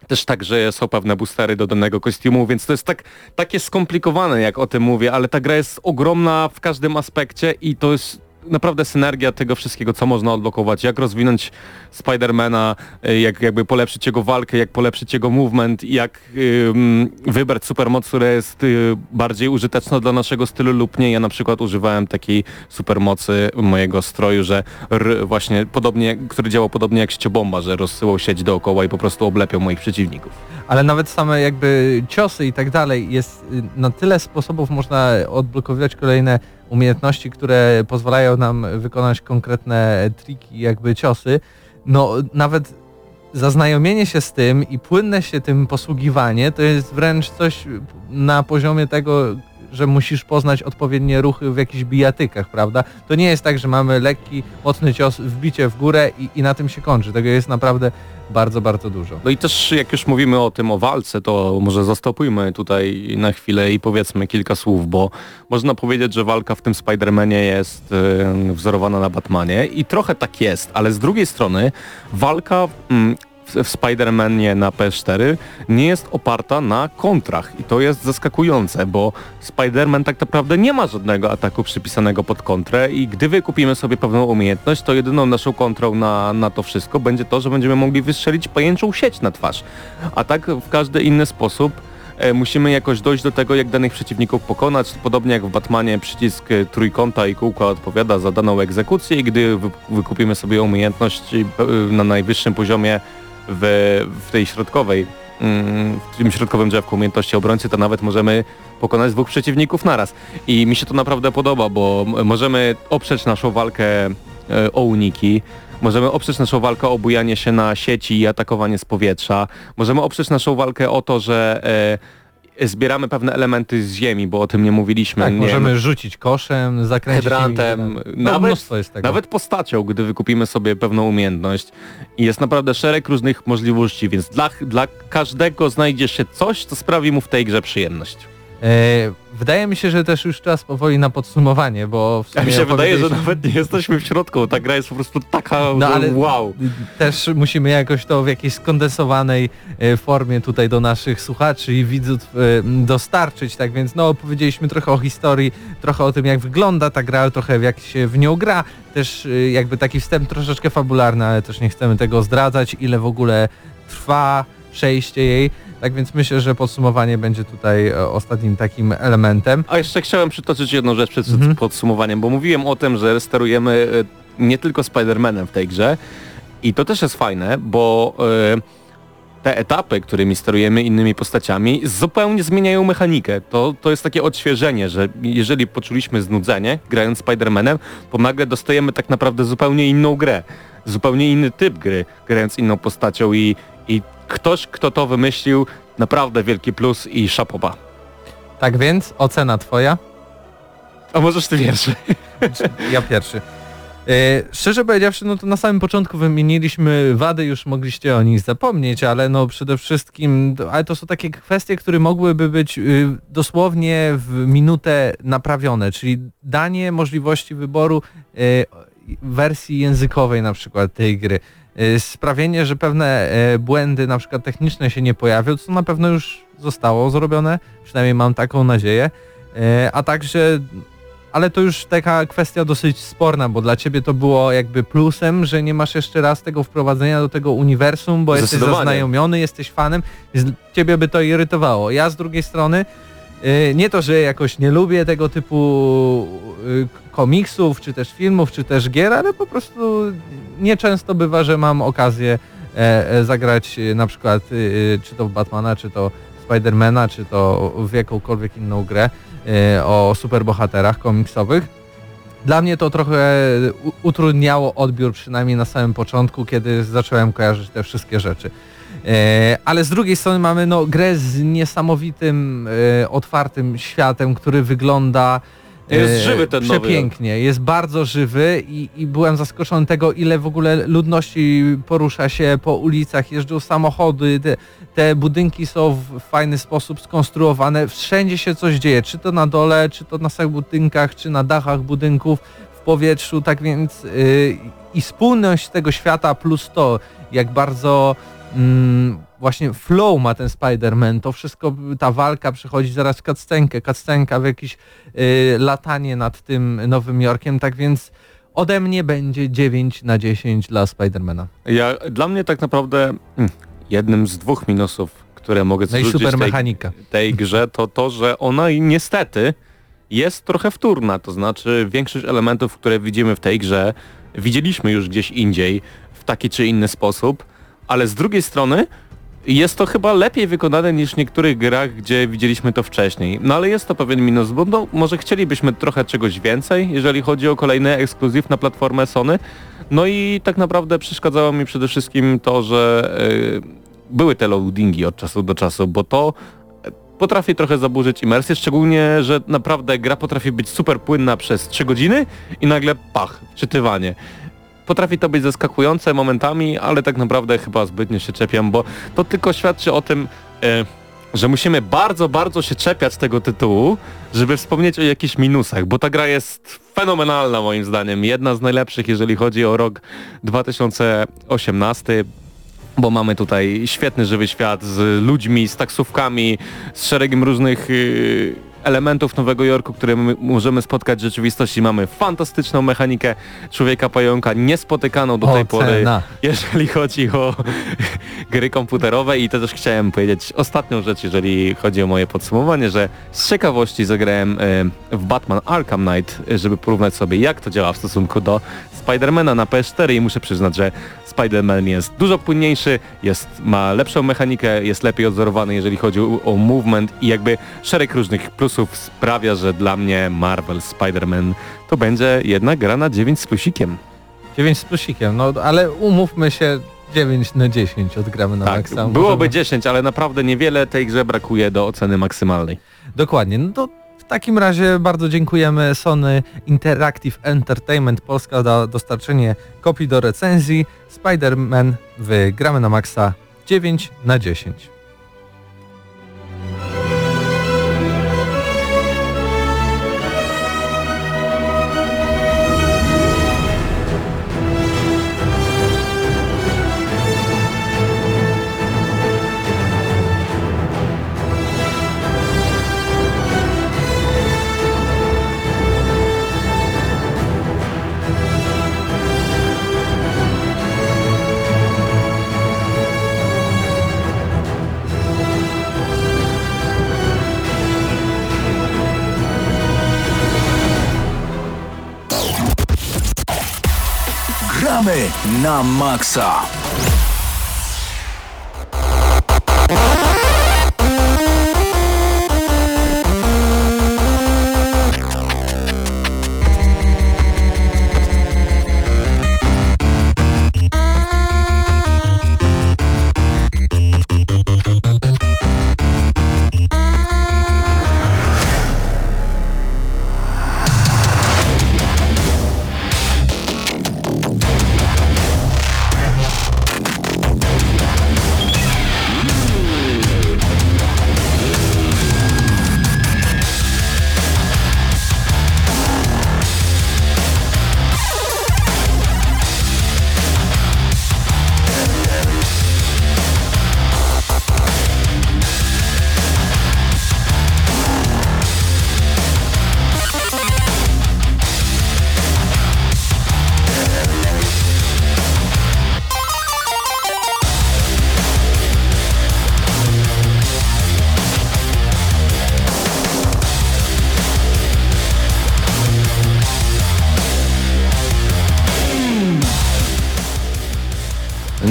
też tak, że są pewne boostery do danego kostiumu, więc to jest tak, takie skomplikowane, jak o tym mówię, ale ta gra jest ogromna w każdym aspekcie i to jest naprawdę synergia tego wszystkiego, co można odblokować, jak rozwinąć Spidermana, y, jak jakby polepszyć jego walkę, jak polepszyć jego movement, jak ym, wybrać supermoc, która jest y, bardziej użyteczna dla naszego stylu lub nie. Ja na przykład używałem takiej supermocy mojego stroju, że r, właśnie podobnie, który działał podobnie jak sieciobomba, że rozsyłał sieć dookoła i po prostu oblepiał moich przeciwników. Ale nawet same jakby ciosy i tak dalej, jest y, na tyle sposobów można odblokowywać kolejne umiejętności, które pozwalają nam wykonać konkretne triki, jakby ciosy. No nawet zaznajomienie się z tym i płynne się tym posługiwanie to jest wręcz coś na poziomie tego, że musisz poznać odpowiednie ruchy w jakichś bijatykach, prawda? To nie jest tak, że mamy lekki, mocny cios, wbicie w górę i, i na tym się kończy. Tego jest naprawdę bardzo, bardzo dużo. No i też jak już mówimy o tym, o walce, to może zastopujmy tutaj na chwilę i powiedzmy kilka słów, bo można powiedzieć, że walka w tym Spider-Manie jest e, wzorowana na Batmanie i trochę tak jest, ale z drugiej strony walka mm, w, Spider-Manie na PS4 nie jest oparta na kontrach i to jest zaskakujące, bo Spider-Man tak naprawdę nie ma żadnego ataku przypisanego pod kontrę i gdy wykupimy sobie pewną umiejętność, to jedyną naszą kontrą na, na to wszystko będzie to, że będziemy mogli wystrzelić pajęczą sieć na twarz. A tak w każdy inny sposób e, musimy jakoś dojść do tego, jak danych przeciwników pokonać. Podobnie jak w Batmanie przycisk e, trójkąta i kółka odpowiada za daną egzekucję i gdy wy, wykupimy sobie umiejętność e, na najwyższym poziomie w, w tej środkowej, mm, w tym środkowym drzewku umiejętności obrońcy, to nawet możemy pokonać dwóch przeciwników naraz. I mi się to naprawdę podoba, bo możemy oprzeć naszą walkę e, o uniki, możemy oprzeć naszą walkę o bujanie się na sieci i atakowanie z powietrza, możemy oprzeć naszą walkę o to, że e, zbieramy pewne elementy z ziemi, bo o tym nie mówiliśmy. Tak, nie możemy rzucić koszem, zakręcić hydrantem, no, nawet, mnóstwo jest tego. nawet postacią, gdy wykupimy sobie pewną umiejętność. I jest naprawdę szereg różnych możliwości, więc dla, dla każdego znajdzie się coś, co sprawi mu w tej grze przyjemność. E, wydaje mi się, że też już czas powoli na podsumowanie, bo w sumie Ja mi się wydaje, że nawet nie jesteśmy w środku. Ta gra jest po prostu taka, No, ale- wow. też musimy jakoś to w jakiejś skondensowanej e, formie tutaj do naszych słuchaczy i widzów e, dostarczyć, tak więc no opowiedzieliśmy trochę o historii, trochę o tym jak wygląda ta gra, trochę jak się w nią gra, też e, jakby taki wstęp troszeczkę fabularny, ale też nie chcemy tego zdradzać, ile w ogóle trwa przejście jej, tak więc myślę, że podsumowanie będzie tutaj e, ostatnim takim elementem. A jeszcze chciałem przytoczyć jedną rzecz przed Mhm. podsumowaniem, bo mówiłem o tym, że sterujemy e, nie tylko Spider-Manem w tej grze i to też jest fajne, bo e, te etapy, którymi sterujemy innymi postaciami, zupełnie zmieniają mechanikę. To, to jest takie odświeżenie, że jeżeli poczuliśmy znudzenie grając Spider-Manem, to nagle dostajemy tak naprawdę zupełnie inną grę. Zupełnie inny typ gry, grając inną postacią i, i ktoś, kto to wymyślił, naprawdę wielki plus i szapoba. Tak więc ocena twoja? A możesz ty pierwszy. Ja pierwszy. E, szczerze powiedziawszy, no to na samym początku wymieniliśmy wady, już mogliście o nich zapomnieć, ale no przede wszystkim, ale to są takie kwestie, które mogłyby być y, dosłownie w minutę naprawione, czyli danie możliwości wyboru y, wersji językowej na przykład tej gry. Y, sprawienie, że pewne e, błędy na przykład techniczne się nie pojawią, co na pewno już zostało zrobione, przynajmniej mam taką nadzieję, E, a także ale to już taka kwestia dosyć sporna, bo dla ciebie to było jakby plusem, że nie masz jeszcze raz tego wprowadzenia do tego uniwersum, bo jesteś zaznajomiony, jesteś fanem, ciebie by to irytowało. Ja z drugiej strony y, nie to, że jakoś nie lubię tego typu y, komiksów, czy też filmów, czy też gier, ale po prostu nieczęsto bywa, że mam okazję e, e, zagrać y, na przykład czy to w Batmana, czy to Spidermana, czy to w jakąkolwiek inną grę e, o superbohaterach komiksowych. Dla mnie to trochę utrudniało odbiór, przynajmniej na samym początku, kiedy zacząłem kojarzyć te wszystkie rzeczy. E, ale z drugiej strony mamy no, grę z niesamowitym, e, otwartym światem, który wygląda e, Jest żywy ten Nowy przepięknie. Jest bardzo żywy i, i byłem zaskoczony tego, ile w ogóle ludności porusza się po ulicach, jeżdżą samochody, te, te budynki są w fajny sposób skonstruowane, wszędzie się coś dzieje, czy to na dole, czy to na samych budynkach, czy na dachach budynków, w powietrzu, tak więc yy, i spójność tego świata plus to, jak bardzo mm, właśnie flow ma ten Spider-Man, to wszystko, ta walka przechodzi zaraz w cutscenkę, cutscenka w jakieś y, latanie nad tym Nowym Jorkiem, tak więc ode mnie będzie 9 na 10 dla Spidermana. Ja, dla mnie tak naprawdę mm, jednym z dwóch minusów, które mogę No zrzucić super tej, tej grze, to to, że ona niestety jest trochę wtórna. To znaczy większość elementów, które widzimy w tej grze, widzieliśmy już gdzieś indziej w taki czy inny sposób, ale z drugiej strony jest to chyba lepiej wykonane niż w niektórych grach, gdzie widzieliśmy to wcześniej. No ale jest to pewien minus, bo no, może chcielibyśmy trochę czegoś więcej, jeżeli chodzi o kolejny ekskluzyw na platformę Sony. No i tak naprawdę przeszkadzało mi przede wszystkim to, że yy, były te loadingi od czasu do czasu, bo to e, potrafi trochę zaburzyć imersję, szczególnie, że naprawdę gra potrafi być super płynna przez 3 godziny i nagle pach, wczytywanie. Potrafi to być zaskakujące momentami, ale tak naprawdę chyba zbytnio się czepiam, bo to tylko świadczy o tym, e, że musimy bardzo, bardzo się czepiać tego tytułu, żeby wspomnieć o jakichś minusach, bo ta gra jest fenomenalna moim zdaniem. Jedna z najlepszych, jeżeli chodzi o rok 2018 bo mamy tutaj świetny żywy świat z ludźmi, z taksówkami, z szeregiem różnych y, elementów Nowego Jorku, które my możemy spotkać w rzeczywistości. Mamy fantastyczną mechanikę człowieka pająka, niespotykaną do tej pory, Ocena. jeżeli chodzi o gry komputerowe i to też chciałem powiedzieć ostatnią rzecz, jeżeli chodzi o moje podsumowanie, że z ciekawości zagrałem y, w Batman Arkham Knight, żeby porównać sobie jak to działa w stosunku do Spidermana na PS4 i muszę przyznać, że Spider-Man jest dużo płynniejszy, jest, ma lepszą mechanikę, jest lepiej odzorowany, jeżeli chodzi o, o movement i jakby szereg różnych plusów sprawia, że dla mnie Marvel Spider-Man to będzie jedna gra na 9 z plusikiem. 9 z plusikiem, no ale umówmy się 9 na 10 odgramy na tak, maksa. byłoby Możemy- 10, ale naprawdę niewiele tej grze brakuje do oceny maksymalnej. Dokładnie, no to w takim razie bardzo dziękujemy Sony Interactive Entertainment Polska za dostarczenie kopii do recenzji. Spider-Man w Gramy na Maxa 9 na 10. na maksa.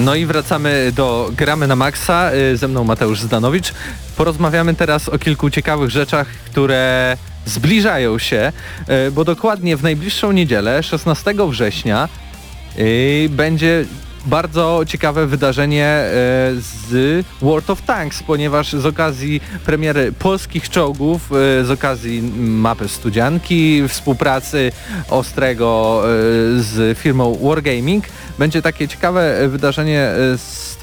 No i wracamy do Gramy na Maxa. Y, Ze mną Mateusz Zdanowicz. Porozmawiamy teraz o kilku ciekawych rzeczach, które zbliżają się, y, bo dokładnie w najbliższą niedzielę, 16 września, y, będzie bardzo ciekawe wydarzenie y, z World of Tanks, ponieważ z okazji premiery polskich czołgów, y, z okazji mapy Studzianki, współpracy Ostrego y, z firmą Wargaming, będzie takie ciekawe wydarzenie y,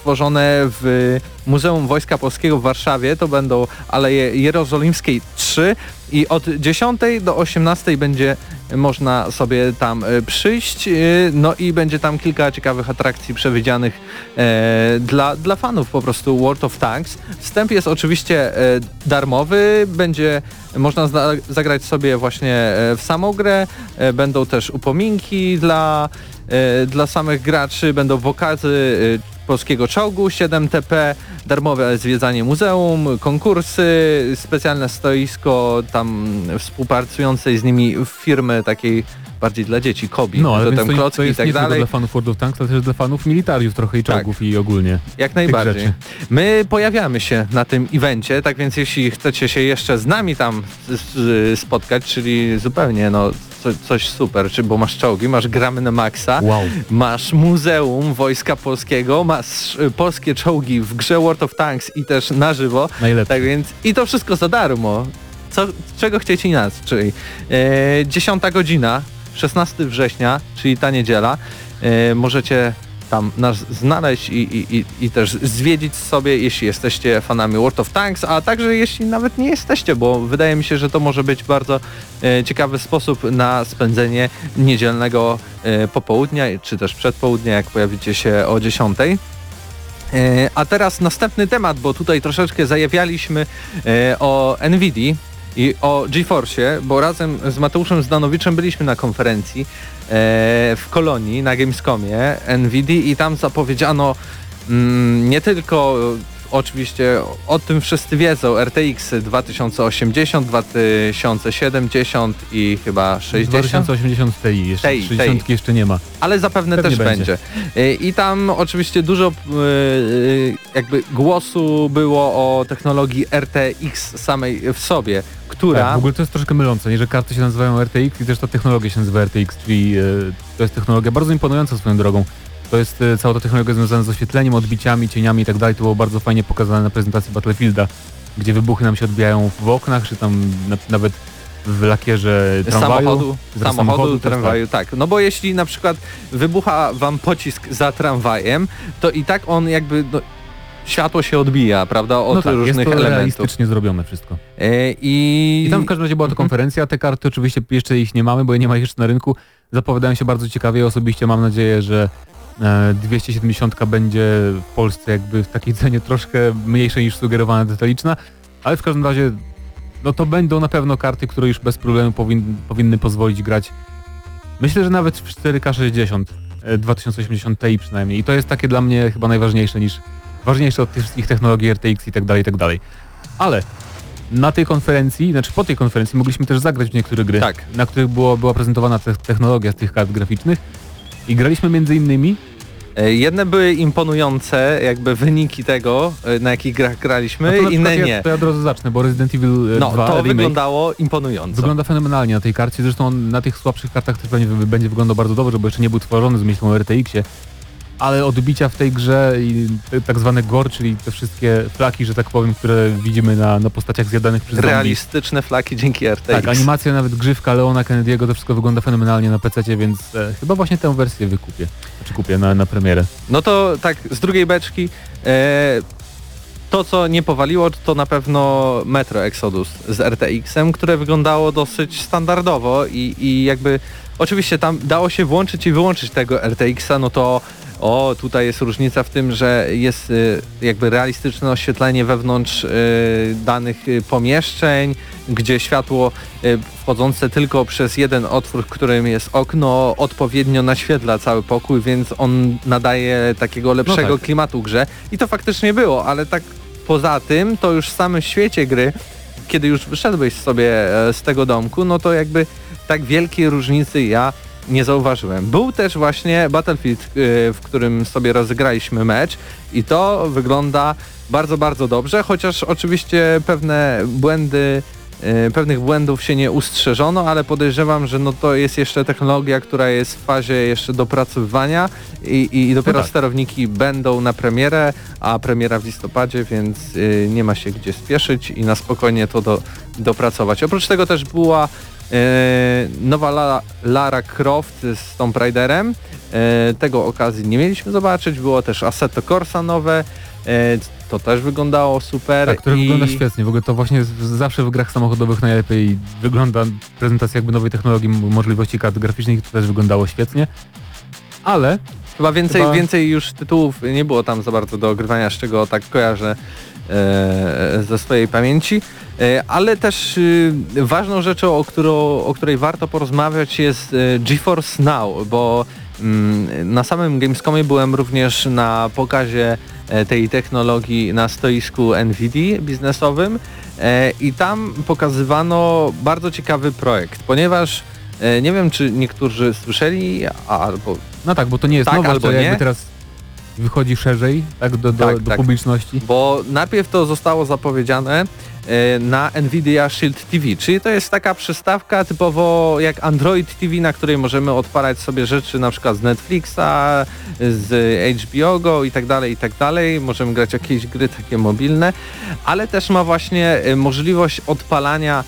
stworzone w Muzeum Wojska Polskiego w Warszawie. To będą Aleje Jerozolimskiej 3 i od 10 do 18 będzie można sobie tam e, przyjść. e, No i będzie tam kilka ciekawych atrakcji przewidzianych e, dla, dla fanów po prostu World of Tanks. Wstęp jest oczywiście darmowy, będzie można zagrać sobie właśnie w samą grę, będą też upominki dla, dla samych graczy, będą pokazy e, polskiego czołgu 7TP, darmowe zwiedzanie muzeum, konkursy, specjalne stoisko tam współpracującej z nimi firmy takiej bardziej dla dzieci, Kobi, No, ale tam to, klocki to i jest tak nie tylko dalej. dla fanów World of Tanks, ale też dla fanów militariów trochę i Tak. czołgów i ogólnie. Jak najbardziej. My pojawiamy się na tym evencie, tak więc jeśli chcecie się jeszcze z nami tam spotkać, czyli zupełnie no co, coś super, czy bo masz czołgi, masz gramy na maksa, Wow. masz Muzeum Wojska Polskiego, masz y, polskie czołgi w grze World of Tanks i też na żywo, Najlepsze. tak więc i to wszystko za darmo. Co, czego chcieć inaczej? E, 10 godzina, 16 września, czyli ta niedziela. E, możecie tam nas znaleźć i, i, i, i też zwiedzić sobie, jeśli jesteście fanami World of Tanks, a także jeśli nawet nie jesteście, bo wydaje mi się, że to może być bardzo e, ciekawy sposób na spędzenie niedzielnego e, popołudnia, czy też przedpołudnia, jak pojawicie się o 10. E, A teraz następny temat, bo tutaj troszeczkę zajawialiśmy e, o NVIDII i o GeForce, bo razem z Mateuszem Zdanowiczem byliśmy na konferencji e, w Kolonii na Gamescomie NVIDII i tam zapowiedziano mm, nie tylko oczywiście o tym wszyscy wiedzą RTX 2080, 2070 i chyba 60 2080 Ti, jeszcze Ti, 60 Ti. jeszcze nie ma. ale zapewne Pewnie też będzie. będzie. Y, I tam oczywiście dużo y, jakby głosu było o technologii RTX samej w sobie, która... Tak, w ogóle to jest troszkę mylące, nie, że karty się nazywają RTX i też ta technologia się nazywa RTX, czyli e, to jest technologia bardzo imponująca swoją drogą. To jest e, cała ta technologia związana z oświetleniem, odbiciami, cieniami i tak dalej. To było bardzo fajnie pokazane na prezentacji Battlefielda, gdzie wybuchy nam się odbijają w oknach, czy tam na, nawet w lakierze tramwaju. samochodu, samochodu, samochodu też, tramwaju, tak. No bo jeśli na przykład wybucha wam pocisk za tramwajem, to i tak on jakby no, światło się odbija, prawda, od no tak, jest różnych to elementów. realistycznie zrobione wszystko. E, I, I tam w każdym razie była to Mhm. konferencja, te karty oczywiście jeszcze ich nie mamy, bo je nie ma jeszcze na rynku. Zapowiadają się bardzo ciekawie, osobiście mam nadzieję, że e, 270 będzie w Polsce jakby w takiej cenie troszkę mniejszej niż sugerowana detaliczna, ale w każdym razie no to będą na pewno karty, które już bez problemu powin, powinny pozwolić grać myślę, że nawet w 4K 60 e, 2080 Ti przynajmniej i to jest takie dla mnie chyba najważniejsze niż ważniejsze od tych wszystkich technologii RTX i tak dalej, i tak dalej. Ale na tej konferencji, znaczy po tej konferencji mogliśmy też zagrać w niektóre gry, Tak. na których było, była prezentowana te, technologia z tych kart graficznych i graliśmy między innymi E, Jedne były imponujące, jakby wyniki tego, e, na jakich grach no graliśmy, na inne przykład nie. Ja, to ja od razu zacznę, bo Resident Evil e, No, 2 to remake wyglądało imponująco. wygląda fenomenalnie na tej karcie, zresztą on na tych słabszych kartach też wy- będzie wyglądał bardzo dobrze, bo jeszcze nie był tworzony z myślą o RTX-ie, ale odbicia w tej grze i tak zwane gore, czyli te wszystkie flaki, że tak powiem, które widzimy na, na postaciach zjadanych przez zombie. Realistyczne flaki dzięki RTX. Tak, animacja, nawet grzywka Leona Kennedy'ego, to wszystko wygląda fenomenalnie na PC, więc e, chyba właśnie tę wersję wykupię. Znaczy kupię na, na premierę. No to tak, z drugiej beczki, e, to co nie powaliło, to na pewno Metro Exodus z RTX-em, które wyglądało dosyć standardowo i, i jakby oczywiście tam dało się włączyć i wyłączyć tego RTX-a, no to o, tutaj jest różnica w tym, że jest y, jakby realistyczne oświetlenie wewnątrz y, danych y, pomieszczeń, gdzie światło wchodzące tylko przez jeden otwór, w którym jest okno, odpowiednio naświetla cały pokój, więc on nadaje takiego lepszego tak. klimatu grze. I to faktycznie było, ale tak poza tym, to już w samym świecie gry, kiedy już wyszedłeś sobie e, z tego domku, no to jakby tak wielkiej różnicy ja nie zauważyłem. Był też właśnie Battlefield, y, w którym sobie rozegraliśmy mecz i to wygląda bardzo, bardzo dobrze, chociaż oczywiście pewne błędy y, pewnych błędów się nie ustrzeżono, ale podejrzewam, że no to jest jeszcze technologia, która jest w fazie jeszcze dopracowywania i, i dopiero No tak. sterowniki będą na premierę, a premiera w listopadzie, więc y, nie ma się gdzie spieszyć i na spokojnie to do, dopracować. Oprócz tego też była nowa La, Lara Croft z Tomb Raiderem. E, tego okazji nie mieliśmy zobaczyć. Było też Assetto Corsa nowe. E, to też wyglądało super. Tak, które I- wygląda świetnie. W ogóle to właśnie zawsze w grach samochodowych najlepiej wygląda prezentacja jakby nowej technologii, możliwości kart graficznych, to też wyglądało świetnie. Ale Chyba więcej, Chyba- więcej już tytułów nie było tam za bardzo do ogrywania, z czego tak kojarzę e, ze swojej pamięci. E, ale też e, ważną rzeczą, o, którą, o której warto porozmawiać jest e, GeForce Now, bo mm, na samym Gamescomie byłem również na pokazie e, tej technologii na stoisku NVIDIA biznesowym i tam pokazywano bardzo ciekawy projekt, ponieważ nie wiem, czy niektórzy słyszeli, albo no tak, bo to nie jest Tak, nowość, albo to jakby nie. teraz wychodzi szerzej tak, do, do, Tak, do tak. publiczności. Bo najpierw to zostało zapowiedziane e, na Nvidia Shield TV, czyli to jest taka przystawka typowo jak Android TV, na której możemy odpalać sobie rzeczy na przykład z Netflixa, z HBO Go i tak dalej, i tak dalej. Możemy grać jakieś gry takie mobilne, ale też ma właśnie e, możliwość odpalania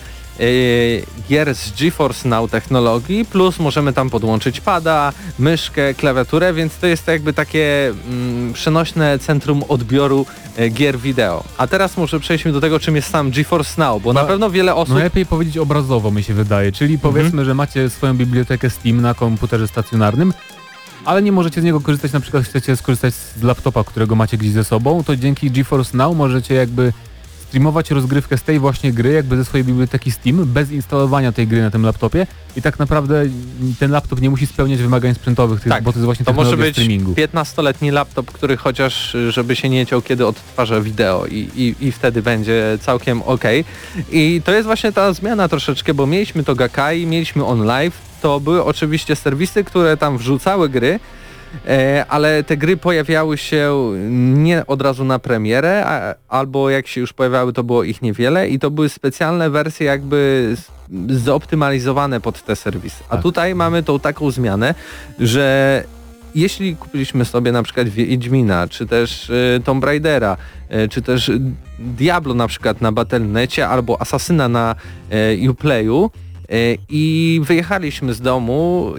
gier z GeForce Now technologii, plus możemy tam podłączyć pada, myszkę, klawiaturę, więc to jest jakby takie mm, przenośne centrum odbioru e, gier wideo. A teraz może przejdźmy do tego, czym jest sam GeForce Now, bo No, na pewno wiele osób... No lepiej powiedzieć obrazowo mi się wydaje, czyli Mhm. powiedzmy, że macie swoją bibliotekę Steam na komputerze stacjonarnym, ale nie możecie z niego korzystać, na przykład chcecie skorzystać z laptopa, którego macie gdzieś ze sobą, to dzięki GeForce Now możecie jakby streamować rozgrywkę z tej właśnie gry, jakby ze swojej biblioteki Steam, bez instalowania tej gry na tym laptopie i tak naprawdę ten laptop nie musi spełniać wymagań sprzętowych, tych, Tak, bo to jest właśnie To może być streamingu. 15-letni laptop, który chociaż żeby się nie ciął, kiedy odtwarza wideo i, i, i wtedy będzie całkiem ok. I to jest właśnie ta zmiana troszeczkę, bo mieliśmy to Gakai, mieliśmy OnLive, to były oczywiście serwisy, które tam wrzucały gry, ale te gry pojawiały się nie od razu na premierę, a, albo jak się już pojawiały, to było ich niewiele i to były specjalne wersje jakby zoptymalizowane pod te serwisy. A Tak. tutaj mamy tą taką zmianę, że jeśli kupiliśmy sobie na przykład Wiedźmina, czy też y, Tomb Raidera, y, czy też Diablo na przykład na Battle.necie, albo Asasyna na y, Uplayu i wyjechaliśmy z domu,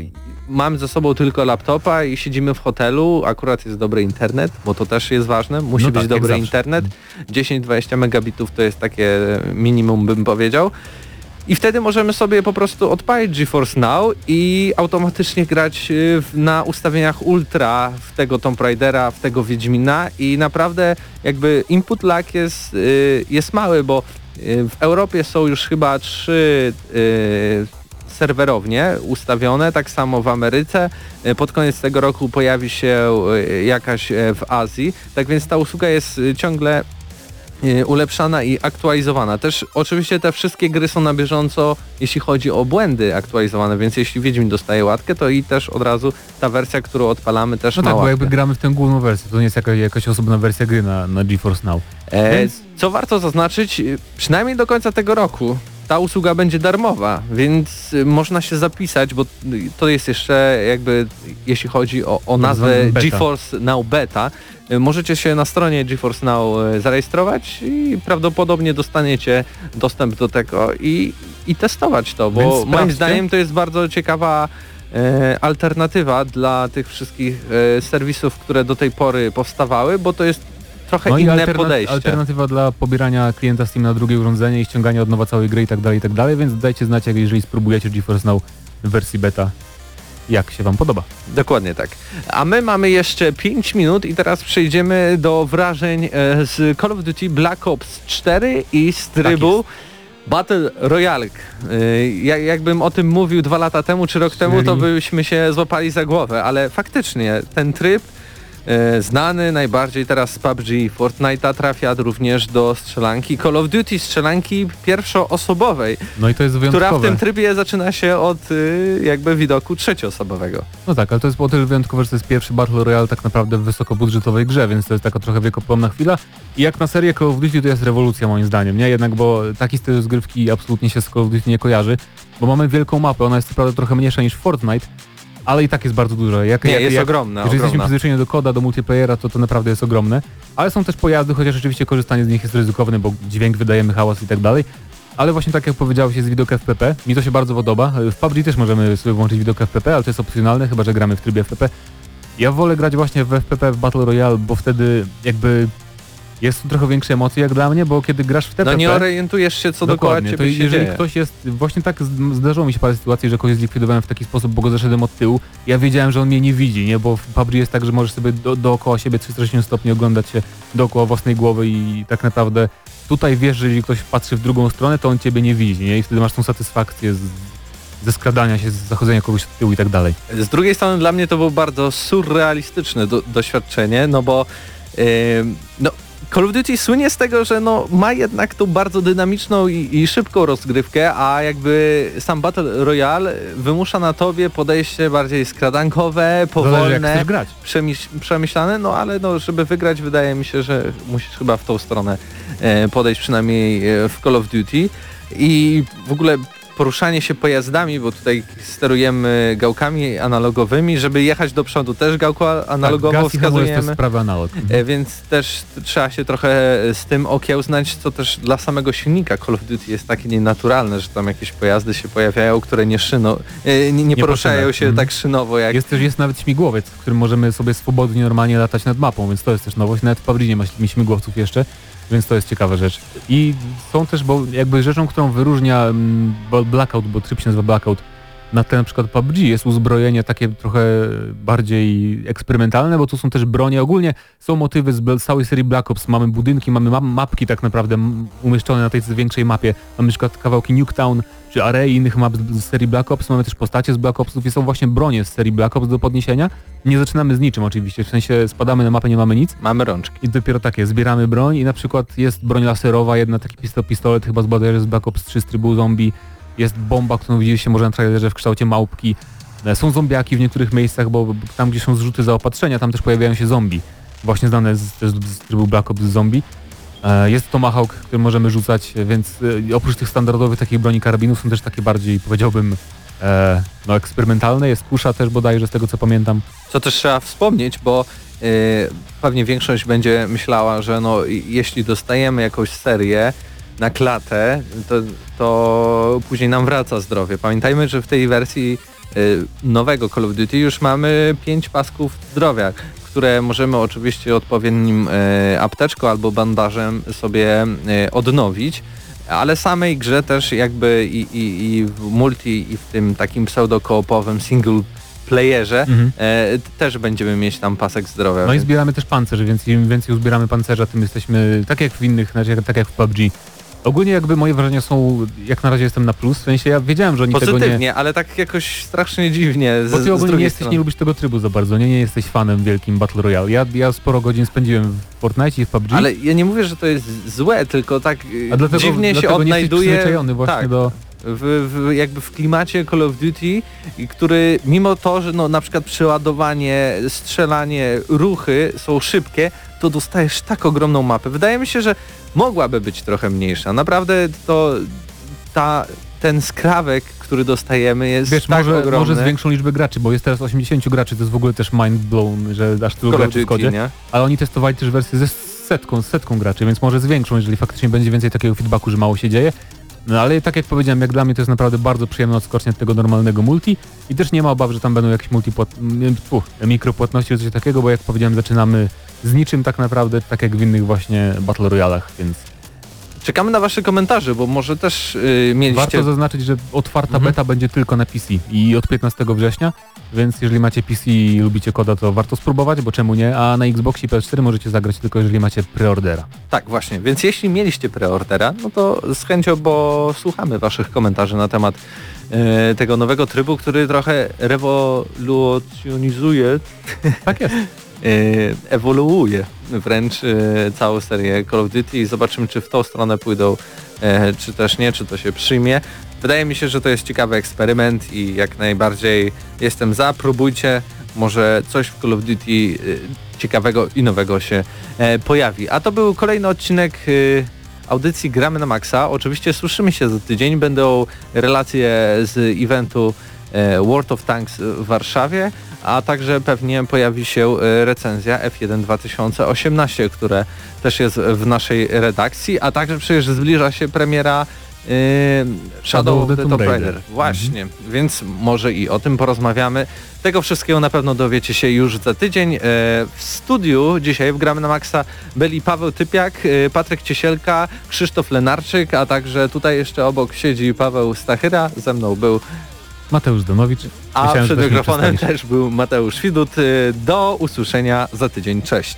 mamy ze sobą tylko laptopa i siedzimy w hotelu, akurat jest dobry internet, bo to też jest ważne, musi No być tak, dobry internet, 10-20 megabitów to jest takie minimum bym powiedział. I wtedy możemy sobie po prostu odpalić GeForce Now i automatycznie grać y, na ustawieniach ultra w tego Tomb Raidera, w tego Wiedźmina. I naprawdę jakby input lag jest, y, jest mały, bo y, w Europie są już chyba trzy serwerownie ustawione, tak samo w Ameryce. Y, Pod koniec tego roku pojawi się y, jakaś y, w Azji, tak więc ta usługa jest ciągle ulepszana i aktualizowana. Też oczywiście te wszystkie gry są na bieżąco, jeśli chodzi o błędy aktualizowane, więc jeśli Wiedźmin dostaje łatkę, to i też od razu ta wersja, którą odpalamy też No ma tak, bo łatkę. jakby gramy w tę główną wersję, to nie jest jakaś, jakaś osobna wersja gry na, na GeForce Now. E, Więc- co warto zaznaczyć, przynajmniej do końca tego roku ta usługa będzie darmowa, więc y, można się zapisać, bo to jest jeszcze jakby, jeśli chodzi o, o nazwę zwany beta. GeForce Now Beta, y, możecie się na stronie GeForce Now y, zarejestrować i prawdopodobnie dostaniecie dostęp do tego i, i testować to, bo Więc moim zdaniem to jest bardzo ciekawa e, alternatywa dla tych wszystkich e, serwisów, które do tej pory powstawały, bo to jest trochę No inne alterna- podejście. alternatywa dla pobierania klienta Steam na drugie urządzenie i ściągania od nowa całej gry i tak dalej, i tak dalej, więc dajcie znać, jak jeżeli spróbujecie GeForce Now w wersji beta, jak się wam podoba. Dokładnie tak. A my mamy jeszcze 5 minut i teraz przejdziemy do wrażeń e, z Call of Duty Black Ops 4 i z trybu Battle Royale. E, ja- Jakbym o tym mówił dwa lata temu czy rok temu, to Czyli- byśmy się złapali za głowę, ale faktycznie ten tryb znany najbardziej teraz z PUBG i Fortnite'a trafia również do strzelanki Call of Duty, strzelanki pierwszoosobowej, No i to jest która wyjątkowe. w tym trybie zaczyna się od y, jakby widoku trzecioosobowego. No tak, ale to jest o tyle wyjątkowe, że to jest pierwszy Battle Royale tak naprawdę w wysokobudżetowej grze, więc to jest taka trochę wiekopomna chwila. I jak na serię Call of Duty to jest rewolucja moim zdaniem, nie? Jednak, bo taki styl rozgrywki absolutnie się z Call of Duty nie kojarzy, bo mamy wielką mapę, ona jest co prawda trochę mniejsza niż Fortnite, ale i tak jest bardzo duża. Jak, Nie, jak, jest jak, ogromna, Jeżeli jesteśmy przyzwyczajeni do koda, do multiplayera, to to naprawdę jest ogromne. Ale są też pojazdy, chociaż oczywiście korzystanie z nich jest ryzykowne, bo dźwięk wydajemy, hałas i tak dalej. ale właśnie tak jak powiedziałeś jest widok FPP, mi to się bardzo podoba. W PUBG też możemy sobie włączyć widok FPP, ale to jest opcjonalne, chyba że gramy w trybie FPP. Ja wolę grać właśnie w FPP w Battle Royale, bo wtedy jakby jest tu trochę większe emocje jak dla mnie, bo kiedy grasz w TPP... No nie orientujesz się co dokładnie to ciebie jeżeli dzieje. ktoś jest, właśnie tak zdarzyło mi się parę sytuacji, że kogoś zlikwidowałem w taki sposób, bo go zeszedłem od tyłu. Ja wiedziałem, że on mnie nie widzi, nie, bo w PUBG jest tak, że możesz sobie do, dookoła siebie 360 stopni oglądać się dookoła własnej głowy i tak naprawdę tutaj wiesz, że jeżeli ktoś patrzy w drugą stronę, to on ciebie nie widzi, nie, i wtedy masz tą satysfakcję z, ze skradania się, z zachodzenia kogoś od tyłu i tak dalej. Z drugiej strony dla mnie to było bardzo surrealistyczne do, doświadczenie, no bo yy, no, Call of Duty słynie z tego, że no, ma jednak tą bardzo dynamiczną i, i szybką rozgrywkę, a jakby sam Battle Royale wymusza na tobie podejście bardziej skradankowe, powolne, chcesz grać. przemyś przemyślane, no ale no, żeby wygrać wydaje mi się, że musisz chyba w tą stronę e, podejść przynajmniej e, w Call of Duty i w ogóle poruszanie się pojazdami, bo tutaj sterujemy gałkami analogowymi, żeby jechać do przodu też gałką analogową tak, gaz i hamulec to wskazujemy. sprawa analog. E, Więc też trzeba się trochę z tym okiełznać, co też dla samego silnika Call of Duty jest takie nienaturalne, że tam jakieś pojazdy się pojawiają, które nie szyno, e, nie, nie po poruszają się Mhm. tak szynowo jak Jest też jest nawet śmigłowiec, w którym możemy sobie swobodnie normalnie latać nad mapą, więc to jest też nowość. Nawet w PUBG nie ma śmi- śmigłowców jeszcze, więc to jest ciekawa rzecz. I są też, bo jakby rzeczą, którą wyróżnia mm, Blackout, bo tryb się nazywa Blackout, na ten na przykład PUBG jest uzbrojenie takie trochę bardziej eksperymentalne, bo tu są też bronie. Ogólnie są motywy z całej serii Black Ops. Mamy budynki, mamy ma mapki tak naprawdę umieszczone na tej większej mapie. Mamy na przykład kawałki Nuketown czy arei innych map z- serii Black Ops. Mamy też postacie z Black Opsów i są właśnie bronie z serii Black Ops do podniesienia. Nie zaczynamy z niczym oczywiście, w sensie spadamy na mapę, nie mamy nic. mamy rączki. I dopiero takie, zbieramy broń i na przykład jest broń laserowa, jedna taki pistolet, pistolet chyba z z Black Ops 3 z trybu zombie, jest bomba, którą widzieliście może na trailerze w kształcie małpki, E, są zombiaki w niektórych miejscach, bo tam gdzie są zrzuty zaopatrzenia, tam też pojawiają się zombie, właśnie znane z, też z trybu Black Ops zombie. E, Jest Tomahawk, który możemy rzucać, więc e, oprócz tych standardowych takich broni karabinów są też takie bardziej, powiedziałbym, no eksperymentalne, jest kusza też bodajże z tego co pamiętam. Co też trzeba wspomnieć, bo pewnie większość będzie myślała, że no, jeśli dostajemy jakąś serię na klatę, to, to później nam wraca zdrowie. Pamiętajmy, że w tej wersji y, nowego Call of Duty już mamy 5 pasków zdrowia, które możemy oczywiście odpowiednim y, apteczką albo bandażem sobie y, odnowić. Ale samej grze też jakby i, i, i w multi i w tym takim pseudo-koopowym single playerze Mhm. e, też będziemy mieć tam pasek zdrowia. No i więc- zbieramy też pancerz, więc im więcej uzbieramy pancerza, tym jesteśmy, tak jak w innych, znaczy tak jak w PUBG. Ogólnie jakby moje wrażenia są, jak na razie jestem na plus, w sensie ja wiedziałem, że oni tego nie... Pozytywnie, ale tak jakoś strasznie dziwnie. Z, Bo ty ogólnie nie jesteś, strony. nie lubisz tego trybu za bardzo, nie, nie jesteś fanem wielkim Battle Royale. Ja, ja sporo godzin spędziłem w Fortnite i w PUBG, Ale ja nie mówię, że to jest złe, tylko tak a dlatego, dziwnie się dlatego nie jesteś odnajduje przyzwyczajony właśnie tak, do... w, w, jakby w klimacie Call of Duty, który mimo to, że no, na przykład przeładowanie, strzelanie, ruchy są szybkie, to dostajesz tak ogromną mapę. Wydaje mi się, że mogłaby być trochę mniejsza. Naprawdę to ta, ten skrawek, który dostajemy jest Wiesz, tak może, ogromny. może z większą liczbę graczy, bo jest teraz 80 graczy, to jest w ogóle też mind blown, że aż tylu graczy w kodzie. nie? Ale oni testowali też wersję ze setką, z setką graczy, więc może zwiększą, jeżeli faktycznie będzie więcej takiego feedbacku, że mało się dzieje. No ale tak jak powiedziałem, jak dla mnie to jest naprawdę bardzo przyjemna odskocznia od tego normalnego multi i też nie ma obaw, że tam będą jakieś multipłat... tfu, mikropłatności czy coś takiego, bo jak powiedziałem, zaczynamy z niczym tak naprawdę, tak jak w innych właśnie Battle Royalach, więc Czekamy na wasze komentarze, bo może też yy, mieliście... warto zaznaczyć, że otwarta Mhm. beta będzie tylko na PC i od 15 września, więc jeżeli macie PC i lubicie koda, to warto spróbować, bo czemu nie, a na Xbox i PS4 możecie zagrać tylko jeżeli macie preordera. Tak, właśnie. Więc jeśli mieliście preordera, no to z chęcią, bo słuchamy waszych komentarzy na temat e, tego nowego trybu, który trochę rewolucjonizuje, Tak jest. e, ewoluuje wręcz e, całą serię Call of Duty i zobaczymy, czy w tą stronę pójdą, e, czy też nie, czy to się przyjmie. Wydaje mi się, że to jest ciekawy eksperyment i jak najbardziej jestem za. Próbujcie, może coś w Call of Duty ciekawego i nowego się pojawi. A to był kolejny odcinek audycji Gramy na Maxa. Oczywiście słyszymy się za tydzień. Będą relacje z eventu World of Tanks w Warszawie, a także pewnie pojawi się e, recenzja F1 2018, które też jest w naszej redakcji, a także przecież zbliża się premiera Yy, Shadow of the Tomb Raider. Właśnie, więc może i o tym porozmawiamy. Tego wszystkiego na pewno dowiecie się już za tydzień. E, W studiu dzisiaj w Gramy na Maxa byli Paweł Typiak, e, Patryk Ciesielka, Krzysztof Lenarczyk, a także tutaj jeszcze obok siedzi Paweł Stachyra, ze mną był, Mateusz Donowicz. a Myślałem, przed mikrofonem też był Mateusz Widut. E, Do usłyszenia za tydzień. Cześć.